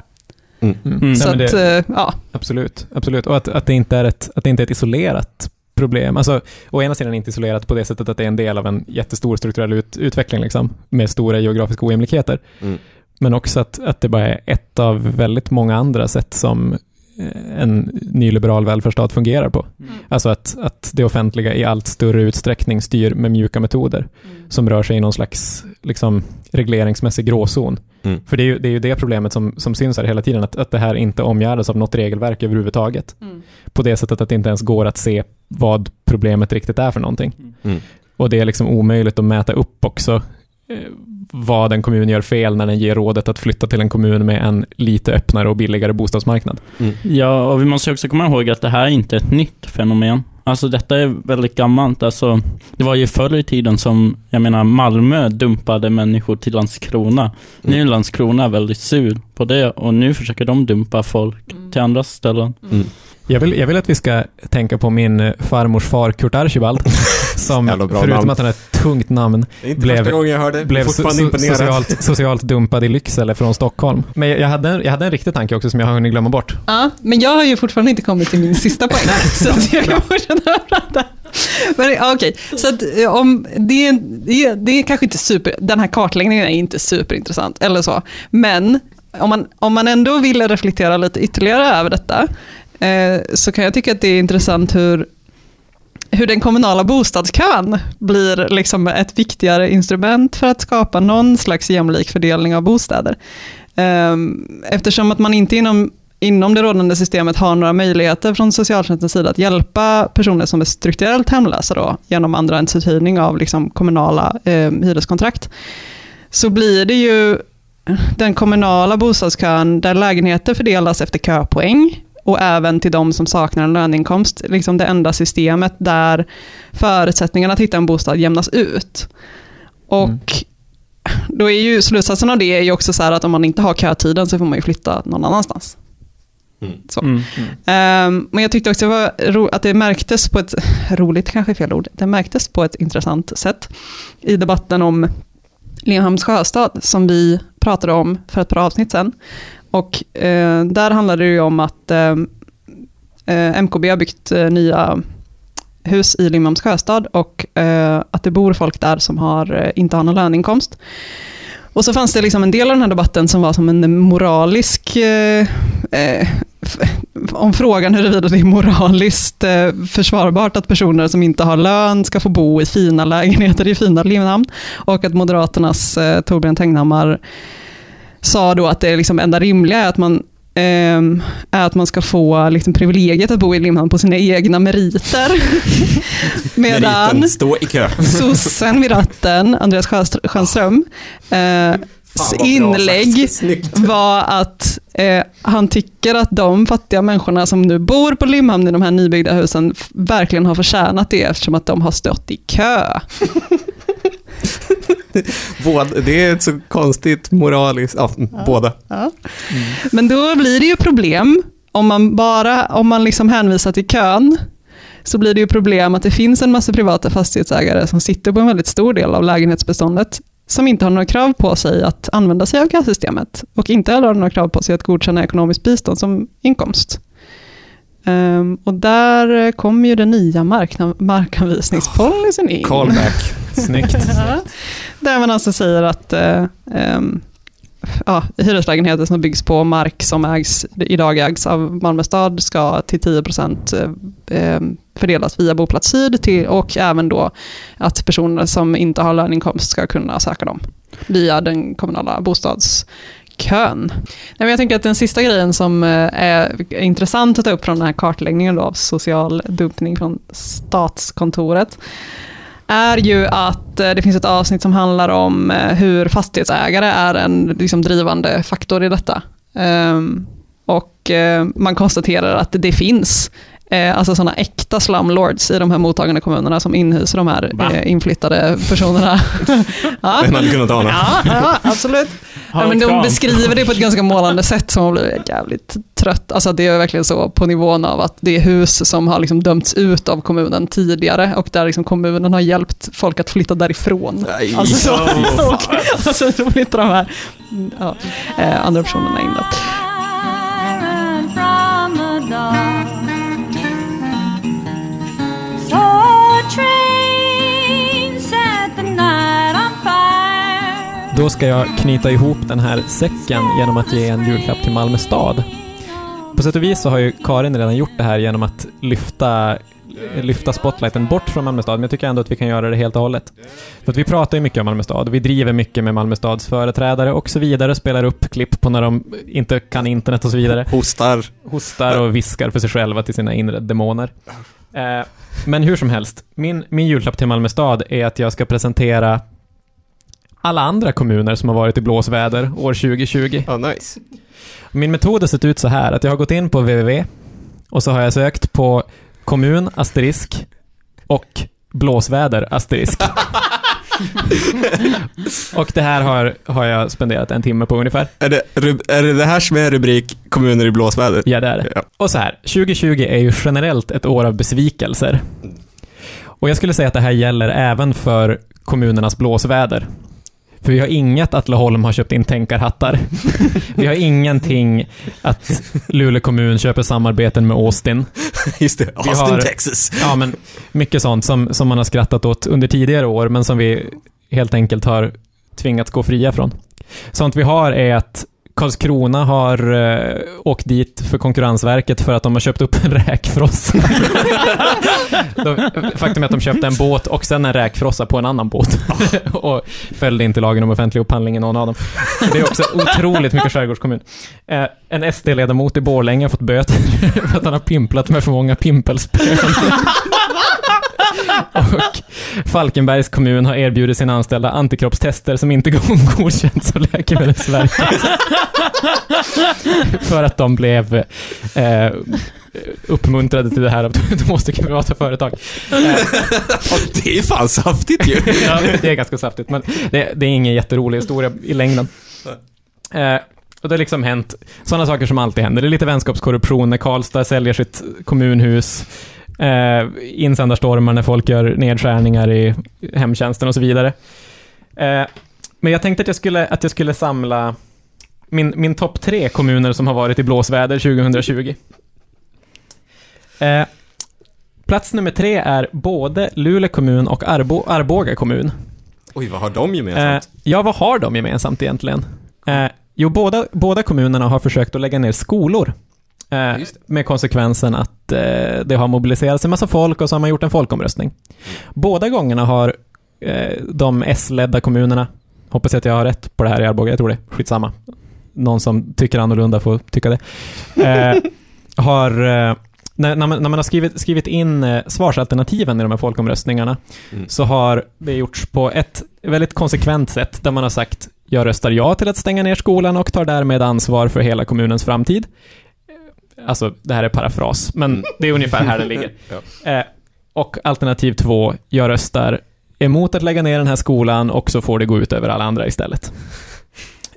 Mm. Mm. Så Nej, det, att, ja. Absolut, absolut. Och att, att, det inte är ett, att det inte är ett isolerat problem. Alltså, å ena sidan inte isolerat på det sättet att det är en del av en jättestor strukturell ut, utveckling, liksom, med stora geografiska ojämlikheter. Mm. Men också att, att det bara är ett av väldigt många andra sätt som eh, en nyliberal välfärdsstat fungerar på. Mm. Alltså att, att det offentliga i allt större utsträckning styr med mjuka metoder mm. som rör sig i någon slags liksom, regleringsmässig gråzon. Mm. För det är, ju, det är ju det problemet som, som syns här hela tiden, att, att det här inte omgärdas av något regelverk överhuvudtaget. Mm. På det sättet att det inte ens går att se vad problemet riktigt är för någonting. Mm. Och det är liksom omöjligt att mäta upp också eh, vad en kommun gör fel när den ger rådet att flytta till en kommun med en lite öppnare och billigare bostadsmarknad. Mm. Ja, och vi måste också komma ihåg att det här är inte ett nytt fenomen. Alltså detta är väldigt gammalt. Alltså, det var ju förr i tiden som, jag menar, Malmö dumpade människor till Landskrona. Mm. Nu är Landskrona väldigt sur på det och nu försöker de dumpa folk mm. till andra ställen. Mm. Jag vill, jag vill att vi ska tänka på min eh, farmors far Kurt Archibald, [laughs] som förutom namn. att han är ett tungt namn, blev, blev so socialt, socialt dumpad i Lycksele från Stockholm. Men jag hade, jag hade en riktig tanke också som jag har hunnit glömma bort. Ja, men jag har ju fortfarande inte kommit till min sista poäng, [laughs] så jag kan fortsätta prata. Men, okej, okay. så att, eh, om det, det, det är kanske inte super, den här kartläggningen är inte superintressant, eller så, men om man, om man ändå vill reflektera lite ytterligare över detta, Eh, så kan jag tycka att det är intressant hur, hur den kommunala bostadskön blir liksom ett viktigare instrument för att skapa någon slags jämlik fördelning av bostäder. Ehm, eftersom att man inte inom, inom det rådande systemet har några möjligheter från socialtjänstens sida att hjälpa personer som är strukturellt hemlösa då, genom andra uthyrning av liksom kommunala eh, hyreskontrakt, så blir det ju den kommunala bostadskön där lägenheter fördelas efter köpoäng, och även till de som saknar en löneinkomst, liksom det enda systemet där förutsättningarna att hitta en bostad jämnas ut. Och mm. då är ju slutsatsen av det är ju också så här att om man inte har kötiden så får man ju flytta någon annanstans. Mm. Så. Mm. Um, men jag tyckte också att det märktes på ett, roligt kanske är fel ord, det märktes på ett intressant sätt i debatten om Limhamns sjöstad, som vi pratade om för ett par avsnitt sedan. Och eh, där handlade det ju om att eh, eh MKB har byggt eh, nya hus i Limhamns sjöstad och eh, att det bor folk där som har, eh, inte har någon löneinkomst. Och så fanns det liksom en del av den här debatten som var som en moralisk eh, eh, om frågan huruvida det är moraliskt försvarbart att personer som inte har lön ska få bo i fina lägenheter i fina Limhamn och att Moderaternas Torbjörn Tegnhammar sa då att det liksom enda rimliga är att man ehm, är att man ska få liksom privilegiet att bo i Limhamn på sina egna meriter. [laughs] Medan Meriten, stå i kö. sossen vid ratten, Andreas Schönström, eh, inlägg var att eh, han tycker att de fattiga människorna som nu bor på Limhamn i de här nybyggda husen verkligen har förtjänat det eftersom att de har stått i kö. [laughs] Båda, det är ett så konstigt moraliskt, ja, båda. Ja. Men då blir det ju problem om man bara om man liksom hänvisar till kön så blir det ju problem att det finns en massa privata fastighetsägare som sitter på en väldigt stor del av lägenhetsbeståndet som inte har några krav på sig att använda sig av kassystemet och inte heller har några krav på sig att godkänna ekonomiskt bistånd som inkomst. Ehm, och där kommer ju den nya markna- markanvisningspolicyn in. Callback. [laughs] Snyggt. Ja. Där man alltså säger att ehm, ja, hyreslägenheter som byggs på mark som ägs, idag ägs av Malmö stad ska till 10 procent eh, fördelas via Boplats Syd till, och även då att personer som inte har löneinkomst ska kunna söka dem via den kommunala kön. Nej, men jag tänker att den sista grejen som eh, är intressant att ta upp från den här kartläggningen då av social dumpning från Statskontoret är ju att eh, det finns ett avsnitt som handlar om eh, hur fastighetsägare är en liksom, drivande faktor i detta. Ehm, och man konstaterar att det finns eh, alltså sådana äkta slumlords i de här mottagande kommunerna som inhyser de här eh, inflyttade personerna. [laughs] ja. Vem hade kunnat ana? Ja, ja, absolut. [laughs] Ja, men de beskriver det på ett ganska målande sätt som man blir jävligt trött. Alltså det är verkligen så på nivån av att det är hus som har liksom dömts ut av kommunen tidigare och där liksom kommunen har hjälpt folk att flytta därifrån. Nej. Alltså, så, Oh, [laughs] och, och sen så flyttar de här ja, eh, andra personerna in. Då. Då ska jag knyta ihop den här säcken genom att ge en julklapp till Malmö stad. På sätt och vis så har ju Karin redan gjort det här genom att lyfta, lyfta spotlighten bort från Malmö stad, men jag tycker ändå att vi kan göra det helt och hållet. För att vi pratar ju mycket om Malmö stad, vi driver mycket med Malmö stads företrädare och så vidare, spelar upp klipp på när de inte kan internet och så vidare. Hostar. Hostar och viskar för sig själva till sina inre demoner. Eh, men hur som helst, min, min julklapp till Malmö stad är att jag ska presentera alla andra kommuner som har varit i blåsväder år 2020. Ja, nice. Min metod har sett ut så här, att jag har gått in på www och så har jag sökt på kommun asterisk och blåsväder asterisk. [laughs] och det här har, har jag spenderat en timme på ungefär. Är det, är det det här som är rubrik kommuner i blåsväder? Ja, det är det. Ja. Och så här, 2020 är ju generellt ett år av besvikelser. Och jag skulle säga att det här gäller även för kommunernas blåsväder. För vi har inget att Laholm har köpt in tänkarhattar. [laughs] Vi har ingenting att Luleå kommun köper samarbeten med Austin. Just det, Austin, har- Texas. Ja, men mycket sånt som, som man har skrattat åt under tidigare år, men som vi helt enkelt har tvingats gå fria från. Sånt vi har är att Karlskrona har eh, åkt dit för Konkurrensverket för att de har köpt upp en [laughs] räkfrossa. [laughs] de, faktum är att de köpte en båt och sen en räkfrossa på en annan båt. [laughs] och följde inte lagen om offentlig upphandling i någon av dem. Det är också otroligt mycket skärgårdskommun. Eh, en SD-ledamot i Borlänge har fått böter för att han har pimplat med för många pimpelspön. och Falkenbergs kommun har erbjudit sina anställda antikroppstester som inte godkänts av Läkemedelsverket. För att de blev eh, uppmuntrade till det här av [laughs] två stycken privata företag. det är fan saftigt ju. ja, det är ganska saftigt, men det, det är ingen jätterolig historia i längden. Eh, och det har liksom hänt sådana saker som alltid händer. Det är lite vänskapskorruption när Karlstad säljer sitt kommunhus, eh, insändarstormar när folk gör nedskärningar i hemtjänsten och så vidare. Eh, men jag tänkte att jag skulle, att jag skulle samla min, min topp tre kommuner som har varit i blåsväder 2020. Eh, plats nummer tre är både Luleå kommun och Arbo, Arboga kommun. Oj, vad har de gemensamt? Eh, ja, vad har de gemensamt egentligen? Eh, jo, båda, båda kommunerna har försökt att lägga ner skolor. Eh, med konsekvensen att eh, det har mobiliserats en massa folk och så har man gjort en folkomröstning. Båda gångerna har eh, de S-ledda kommunerna, hoppas jag att jag har rätt på det här i Arboga, jag tror det, skitsamma. Någon som tycker annorlunda får tycka det. Eh, har eh, när, när, man, när man har skrivit, skrivit in eh, svarsalternativen i de här folkomröstningarna Mm. så har det gjorts på ett väldigt konsekvent sätt där man har sagt Jag röstar ja till att stänga ner skolan och tar därmed ansvar för hela kommunens framtid. Alltså, det här är parafras, men det är ungefär här det [laughs] ligger. Eh, och alternativ två, jag röstar emot att lägga ner den här skolan och så får det gå ut över alla andra istället.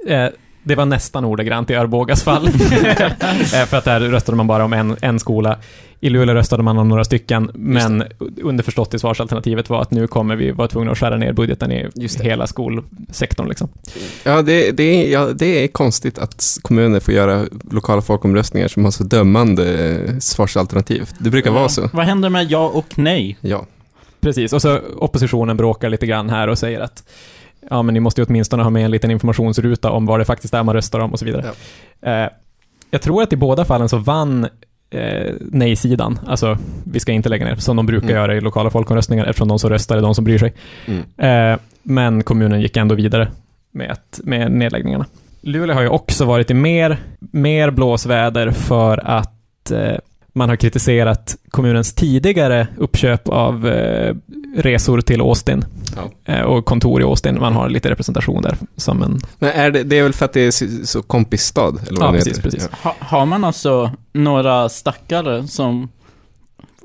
Eh, det var nästan ordagrant i Arbogas fall. [laughs] [laughs] Eh, för att där röstade man bara om en, en skola. I Luleå röstade man om några stycken, men underförstått i svarsalternativet var att nu kommer vi vara tvungna att skära ner budgeten i hela skolsektorn. Liksom. Ja det, det, är, ja, det är konstigt att kommuner får göra lokala folkomröstningar som har så dömande eh, svarsalternativ. Det brukar vara så. Vad händer med ja och nej? Ja. Precis, och så oppositionen bråkar lite grann här och säger att ja, men ni måste ju åtminstone ha med en liten informationsruta om vad det faktiskt är man röstar om och så vidare. Eh, jag tror att i båda fallen så vann eh, nej-sidan, alltså vi ska inte lägga ner, som de brukar Mm. göra i lokala folkomröstningar eftersom de som röstar är de som bryr sig. Mm. Eh, men kommunen gick ändå vidare med, att, med nedläggningarna. Luleå har ju också varit i mer, mer blåsväder för att eh, man har kritiserat kommunens tidigare uppköp av eh, resor till Austin eh, och kontor i Austin. Man har lite representation där som en... Men är det, det är väl för att det är så, kompisstad? Eller vad Ja, det precis, precis. Ha, har man alltså några stackare som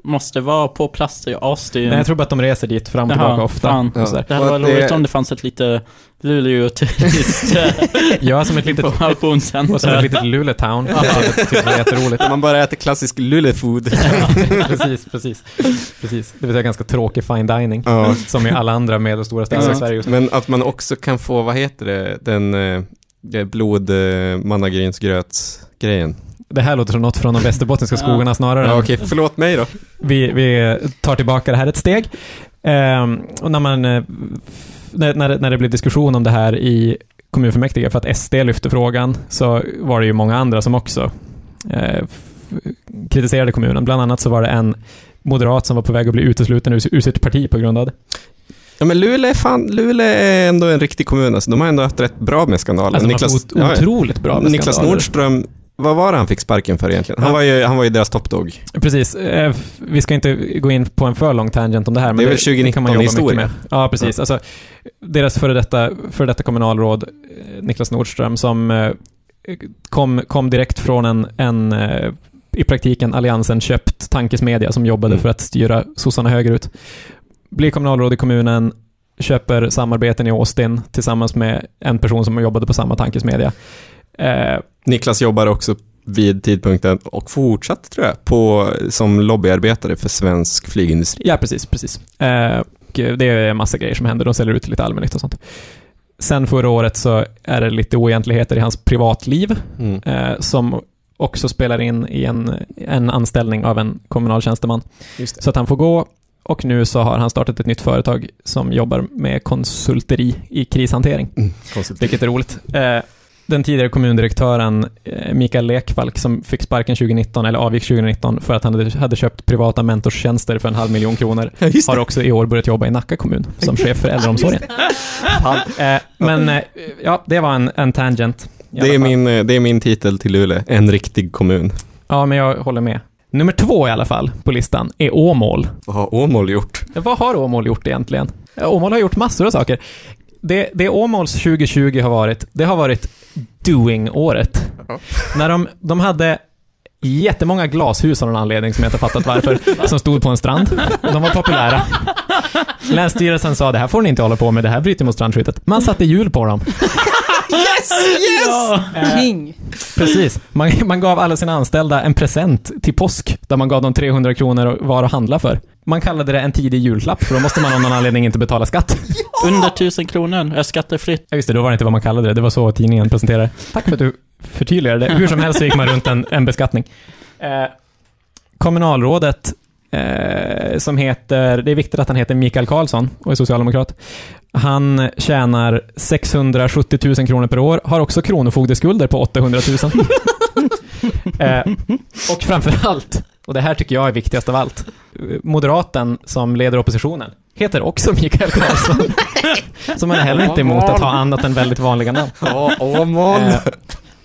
måste vara på plats i Austin? Nej, jag tror bara att de reser dit fram och Jaha, tillbaka ofta. fan. och sådär. Det hade varit roligt om det fanns ett lite Luleå-turist [laughs] Ja, som ett litet, informationscenter. och som ett litet Luleå-town. Ja. Det tycker jätteroligt. Man bara äter klassisk lulefood. [laughs] precis, precis. precis. Det vill säga ganska tråkig fine dining. Ja. Som i alla andra medelstora städer i Sverige just nu. Men att man också kan få, vad heter det, den eh, blod eh, mannagrynsgröts-grejen. Det här låter som något från de västerbottniska skogarna snarare Ja, okej, förlåt mig då. Vi, vi tar tillbaka det här ett steg. Ehm, och när, man, eh, när, när, det- när det blev diskussion om det här i kommunfullmäktige, för att SD lyfte frågan, så var det ju många andra som också eh, kritiserade kommunen. Bland annat så var det en moderat som var på väg att bli utesluten ur, ur sitt parti på grund av det. Ja men Luleå är fan, Luleå är ändå en riktig kommun alltså. De har ändå haft rätt bra med skandaler. Alltså, ot- otroligt bra med Niklas skandaler. Nordström, vad var det han fick sparken för egentligen? Han Ja. var ju, han var ju deras toppdog. Precis. Eh, Vi ska inte gå in på en för lång tangent om det här. Men Det är väl 2019 kan man jobba historia. mycket med. Ja, precis. Alltså, deras före detta, före detta kommunalråd, eh, Niklas Nordström, som eh, kom, kom direkt från en, en i praktiken Alliansen köpt tankesmedja som jobbade Mm. för att styra sossarna högerut. Blir kommunalråd i kommunen, köper samarbeten i Austin tillsammans med en person som jobbade på samma tankesmedja. Eh, Niklas jobbar också vid tidpunkten och fortsatt tror jag, på, som lobbyarbetare för svensk flygindustri. Ja, precis, precis. Eh, det är en massa grejer som händer. De säljer ut lite allmännytta och sånt. Sen förra året så är det lite oegentligheter i hans privatliv Mm. eh, som också spelar in i en, en anställning av en kommunal tjänsteman. Så att han får gå och nu så har han startat ett nytt företag som jobbar med konsulteri i krishantering. Mm. Vilket är roligt. Eh, den tidigare kommundirektören eh, Mikael Lekvall som fick sparken 2019, eller avgick 2019, för att han hade, köpt privata mentorstjänster för en halv miljon kronor, Ja, har också i år börjat jobba i Nacka kommun som [laughs] chef för äldreomsorgen. eh, men eh, ja, det var en, en tangent. Det är, min, eh, det är min titel till Luleå, en riktig kommun. Ja, men jag håller med. Nummer två i alla fall på listan är Åmål. Vad har Åmål gjort? Vad har Åmål gjort egentligen? Åmål har gjort massor av saker. Det, det Åmåls 2020 har varit, det har varit doing-året. När de, de hade jättemånga glashus av någon anledning som jag inte har fattat varför, [laughs] som stod på en strand. De var populära. Länsstyrelsen sa det här får ni inte hålla på med, det här bryter mot strandskyddet. Man satte hjul på dem. Yes! Yes! King. Precis. Man, man gav alla sina anställda en present till påsk, där man gav dem 300 kronor var att handla för. Man kallade det en tidig julklapp, för då måste man av någon anledning inte betala skatt. [laughs] Under tusen kronor är skattefritt. Ja, just det, då var det inte vad man kallade det. Det var så tidningen presenterade Tack för att du förtydligade det. Hur som helst så gick man runt en, en beskattning. Eh, kommunalrådet, eh, som heter, det är viktigt att han heter Mikael Karlsson och är socialdemokrat. Han tjänar 670 000 kronor per år, har också kronofogdeskulder på 800 000. [laughs] eh, och framför allt, och det här tycker jag är viktigast av allt, moderaten som leder oppositionen heter också Mikael Karlsson. Så man är heller inte emot att ha annat än väldigt vanliga namn. Ja, Åmål. Eh,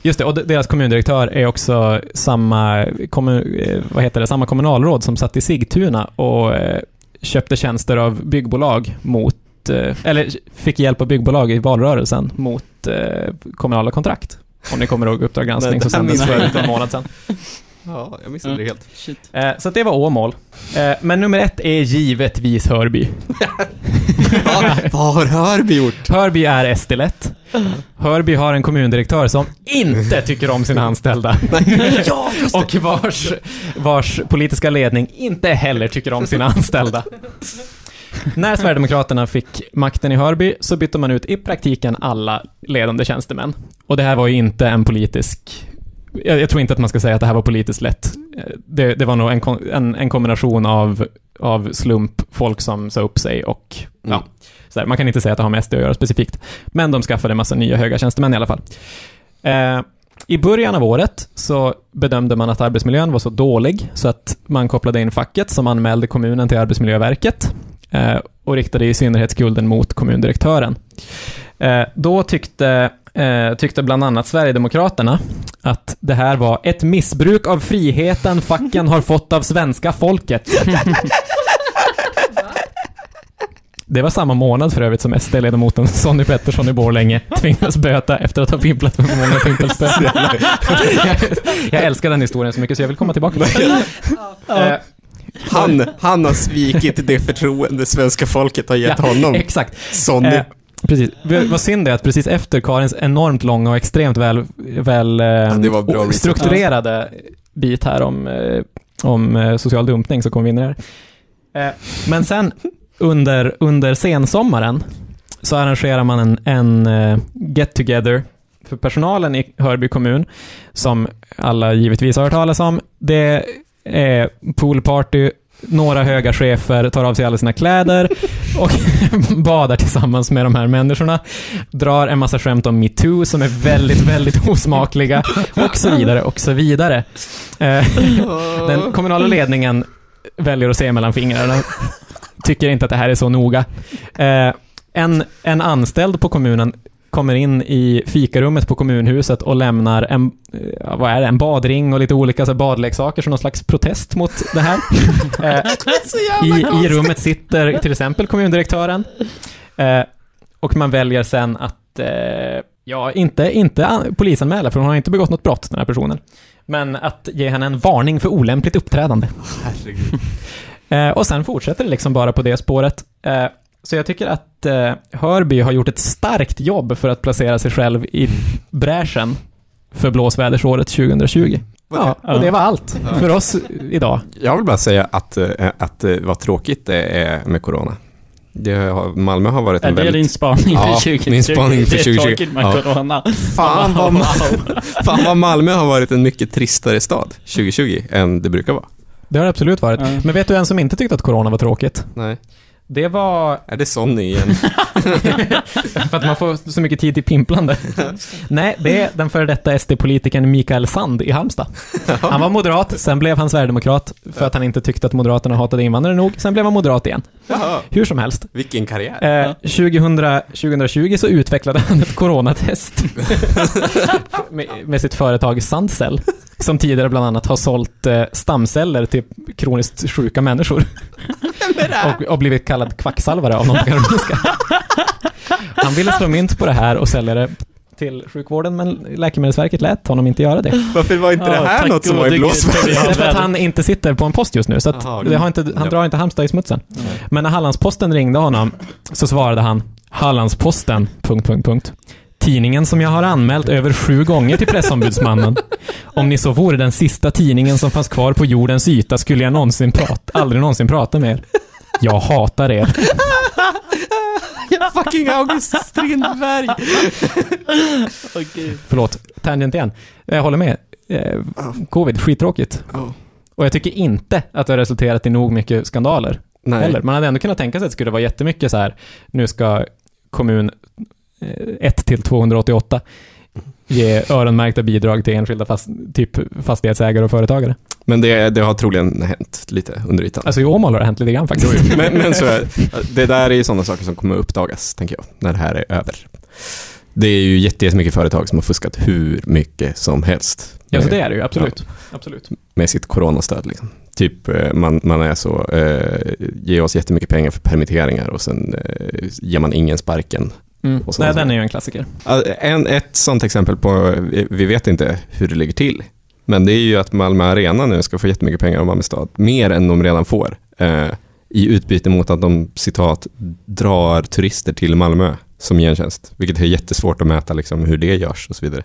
Just det, och de- deras kommundirektör är också samma, kommun, eh, vad heter det, samma kommunalråd som satt i Sigtuna och eh, köpte tjänster av byggbolag mot, eh, eller fick hjälp av byggbolag i valrörelsen mot kommunala kontrakt. Om ni kommer ihåg Uppdrag granskning som sändes för en månad sedan. Ja, jag missade det helt. Eh, så att det var Åmål. Eh, men nummer ett är givetvis Hörby. [laughs] Vad har Hörby gjort? Hörby är SD-lätt. Hörby har en kommundirektör som inte tycker om sina anställda. [laughs] Och vars, vars politiska ledning inte heller tycker om sina anställda. När Sverigedemokraterna fick makten i Hörby så bytte man ut i praktiken alla ledande tjänstemän. Och det här var ju inte en politisk... Jag, jag tror inte att man ska säga att det här var politiskt lätt. Eh, Det, det var nog en, en, en kombination av, av slump, folk som sa upp sig och ja, så här, man kan inte säga att det har med SD att göra specifikt. Men de skaffade en massa nya höga tjänstemän i alla fall. Eh, I början av året så bedömde man att arbetsmiljön var så dålig så att man kopplade in facket som anmälde kommunen till Arbetsmiljöverket och riktade i synnerhet skulden mot kommundirektören. Eh, då tyckte, eh, tyckte bland annat Sverigedemokraterna att det här var ett missbruk av friheten facken har fått av svenska folket. Det var samma månad för övrigt som SD-ledamoten Sonny Pettersson i Borlänge tvingades böta efter att ha pimplat för många pimpelspön. jag, [laughs] jag älskar den historien så mycket så jag vill komma tillbaka till den. Han, han har svikit det förtroende svenska folket har gett Ja, honom. Exakt. Sonny. Eh, precis. Vad synd det är att precis efter Karins enormt långa och extremt väl, väl eh, research. strukturerade bit här om, eh, om eh, social dumpning så kom vi in i det här. Eh, men sen under, under sensommaren så arrangerar man en, en eh, get together för personalen i Hörby kommun, som alla givetvis har hört talas om. Det eh, poolparty, några höga chefer tar av sig alla sina kläder och [laughs] badar tillsammans med de här människorna, drar en massa skämt om metoo som är väldigt, väldigt osmakliga och så vidare och så vidare. Eh, den kommunala ledningen väljer att se mellan fingrarna, tycker inte att det här är så noga. Eh, en, en anställd på kommunen kommer in i fikarummet på kommunhuset och lämnar en, eh, vad är det, en badring och lite olika så badleksaker som någon slags protest mot det här. [laughs] Eh, I, I rummet sitter till exempel kommundirektören eh, och man väljer sen att, eh, ja, inte, inte an- polisanmäla för hon har inte begått något brott, den här personen. Men att ge henne en varning för olämpligt uppträdande. Herregud. Eh, och sen fortsätter det liksom bara på det spåret. Så jag tycker att eh, Hörby har gjort ett starkt jobb för att placera sig själv i bräschen för blåsvädersåret 2020. Ja, och det var allt Ja. för oss idag. Jag vill bara säga att, eh, att eh, vad tråkigt det är med corona. Det har, Malmö har varit Är en det väldigt... din spaning för ja, 2020? min spaning för Det är 2020. tråkigt med corona. Fan vad, Wow. fan vad Malmö har varit en mycket tristare stad 2020 än det brukar vara. Det har det absolut varit. Ja. Men vet du en som inte tyckte att corona var tråkigt? Nej. Det var... Är det Sonny igen? [laughs] för att man får så mycket tid till pimplande. Nej, det är den före detta SD-politikern Mikael Sand i Halmstad. Han var moderat, sen blev han sverigedemokrat för att han inte tyckte att Moderaterna hatade invandrare nog. Sen blev han moderat igen. Hur som helst. Vilken karriär. Eh, 2000, 2020 så utvecklade han ett coronatest [laughs] med, med sitt företag Sandcell, som tidigare bland annat har sålt eh, stamceller till kroniskt sjuka människor. och, och blivit kallad kvacksalvare av någon på Karolinska. Han ville slå mynt på det här och sälja det till sjukvården, men Läkemedelsverket lät honom inte göra det. Varför var inte det Ja, här tack något som var i blåsväder? Därför att han inte sitter på en post just nu, så att Jaha, det har inte, han drar inte Halmstad i smutsen. Men när Hallandsposten ringde honom så svarade han Hallandsposten... Punkt, punkt, punkt. Tidningen som jag har anmält över sju gånger till pressombudsmannen. Om ni så vore den sista tidningen som fanns kvar på jordens yta skulle jag någonsin prata, aldrig någonsin prata med er. Jag hatar er. [laughs] Fucking August Strindberg! Förlåt, tangent igen. Jag håller med. Eh, Covid, skittråkigt. Ja. Och jag tycker inte att det har resulterat i nog mycket skandaler. Nej. Heller. Man hade ändå kunnat tänka sig att det skulle vara jättemycket så här, nu ska kommun 1 till 288 ge öronmärkta bidrag till enskilda fast, typ fastighetsägare och företagare. Men det, det har troligen hänt lite under ytan. Alltså i Åmål har det hänt lite grann faktiskt. Men, men så det där är ju sådana saker som kommer uppdagas, tänker jag, när det här är över. Det är ju jätte- jättemycket företag som har fuskat hur mycket som helst. Ja, så det är det ju, absolut. absolut. med sitt coronastöd. Liksom. Typ eh, man, man är så, eh, ge oss jättemycket pengar för permitteringar och sen eh, ger man ingen sparken Mm. Och Nej, den är ju en klassiker. En, ett sånt exempel på, vi- vet inte hur det ligger till, men det är ju att Malmö Arena nu ska få jättemycket pengar av Malmö stad, mer än de redan får, eh, i utbyte mot att de citat drar turister till Malmö som gentjänst, vilket är jättesvårt att mäta liksom, hur det görs och så vidare.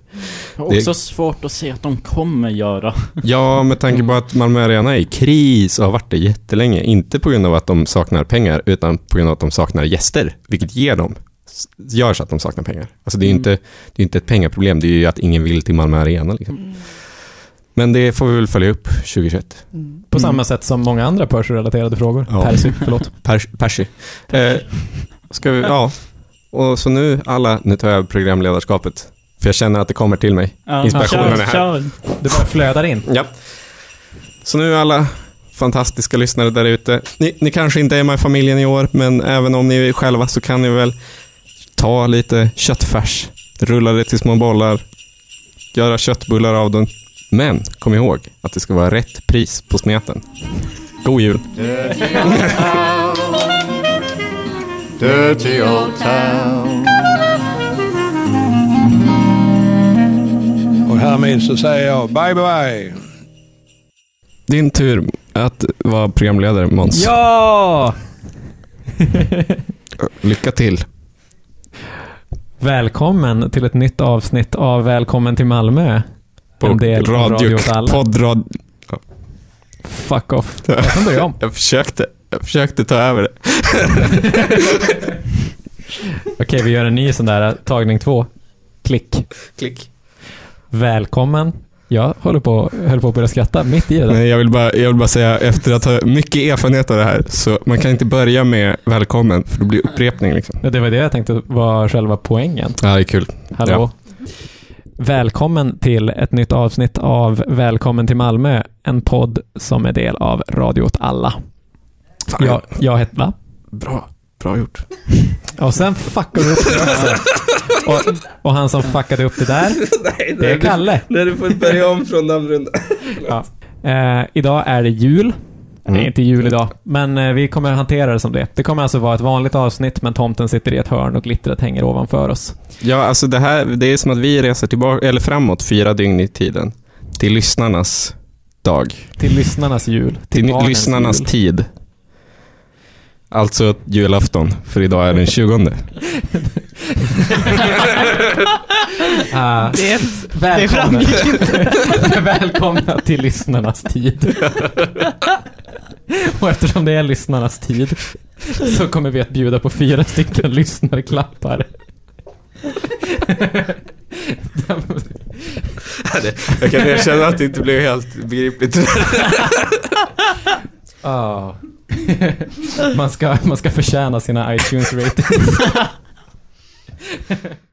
Det- Också svårt att se att de kommer göra. [laughs] Ja, med tanke på att Malmö Arena är i kris och har varit det jättelänge. Inte på grund av att de saknar pengar, utan på grund av att de saknar gäster, vilket ger dem, gör så att de saknar pengar. Alltså det är ju Mm. inte, det är inte ett pengaproblem, det är ju att ingen vill till Malmö Arena. Liksom. Men det får vi väl följa upp 2021. På samma sätt som många andra Percy-relaterade frågor. Ja. Percy, förlåt. [laughs] Pers, Percy. Eh, ska vi, ja. Och så nu alla, nu tar jag över programledarskapet. För jag känner att det kommer till mig. Ja, Inspirationen kör, är här. kör. Det bara flödar in. Ja. Så nu alla fantastiska lyssnare där ute. Ni, ni kanske inte är med i familjen i år, men även om ni är själva så kan ni väl ta lite köttfärs, rulla det till små bollar, göra köttbullar av den. Men kom ihåg att det ska vara rätt pris på smeten. God jul! Dirty old town. Och härmed så säger jag bye bye. Din tur att vara programledare Måns. Ja! Lycka till. Välkommen till ett nytt avsnitt av Välkommen till Malmö. En del Radio alla. poddrad... Fuck off. [laughs] Jag kan börja om. Jag försökte, jag försökte ta över det. [laughs] Okej, vi gör en ny sån där tagning två. Klick. Klick. Välkommen. Jag håller på, höll på att börja skratta mitt i det där. Nej, jag vill, bara, jag vill bara säga, efter att ha mycket erfarenhet av det här, så man kan inte börja med välkommen, för det blir upprepning. Liksom. Ja, Det var det jag tänkte var själva poängen. Ja, det är kul. Hallå. Välkommen till ett nytt avsnitt av Välkommen till Malmö, en podd som är del av Radio åt alla. Jag, jag heter, va? Bra, bra gjort. [laughs] Och sen fuckar du upp det också. [laughs] Och, och han som fuckade upp det där, [laughs] det är Kalle. Nej, du får börja om från namnrunda. Ja. Eh, idag är det jul. Det Mm. är inte jul idag, men eh, vi kommer hantera det som det. Det kommer alltså vara ett vanligt avsnitt, men tomten sitter i ett hörn och glittret hänger ovanför oss. Ja, alltså det här, det är som att vi reser tillbaka, eller framåt fyra dygn i tiden. Till lyssnarnas dag. Till lyssnarnas jul. Till, Till lyssnarnas jul. tid. Alltså julafton, för idag är den 20. Ah, Det, det välkomna. [laughs] framgick inte. välkomna till lyssnarnas tid. och eftersom det är lyssnarnas tid så kommer vi att bjuda på fyra stycken lyssnarklappar. Jag kan erkänna att det inte blev helt begripligt. Ah man, ska, man ska förtjäna sina iTunes ratings. [laughs]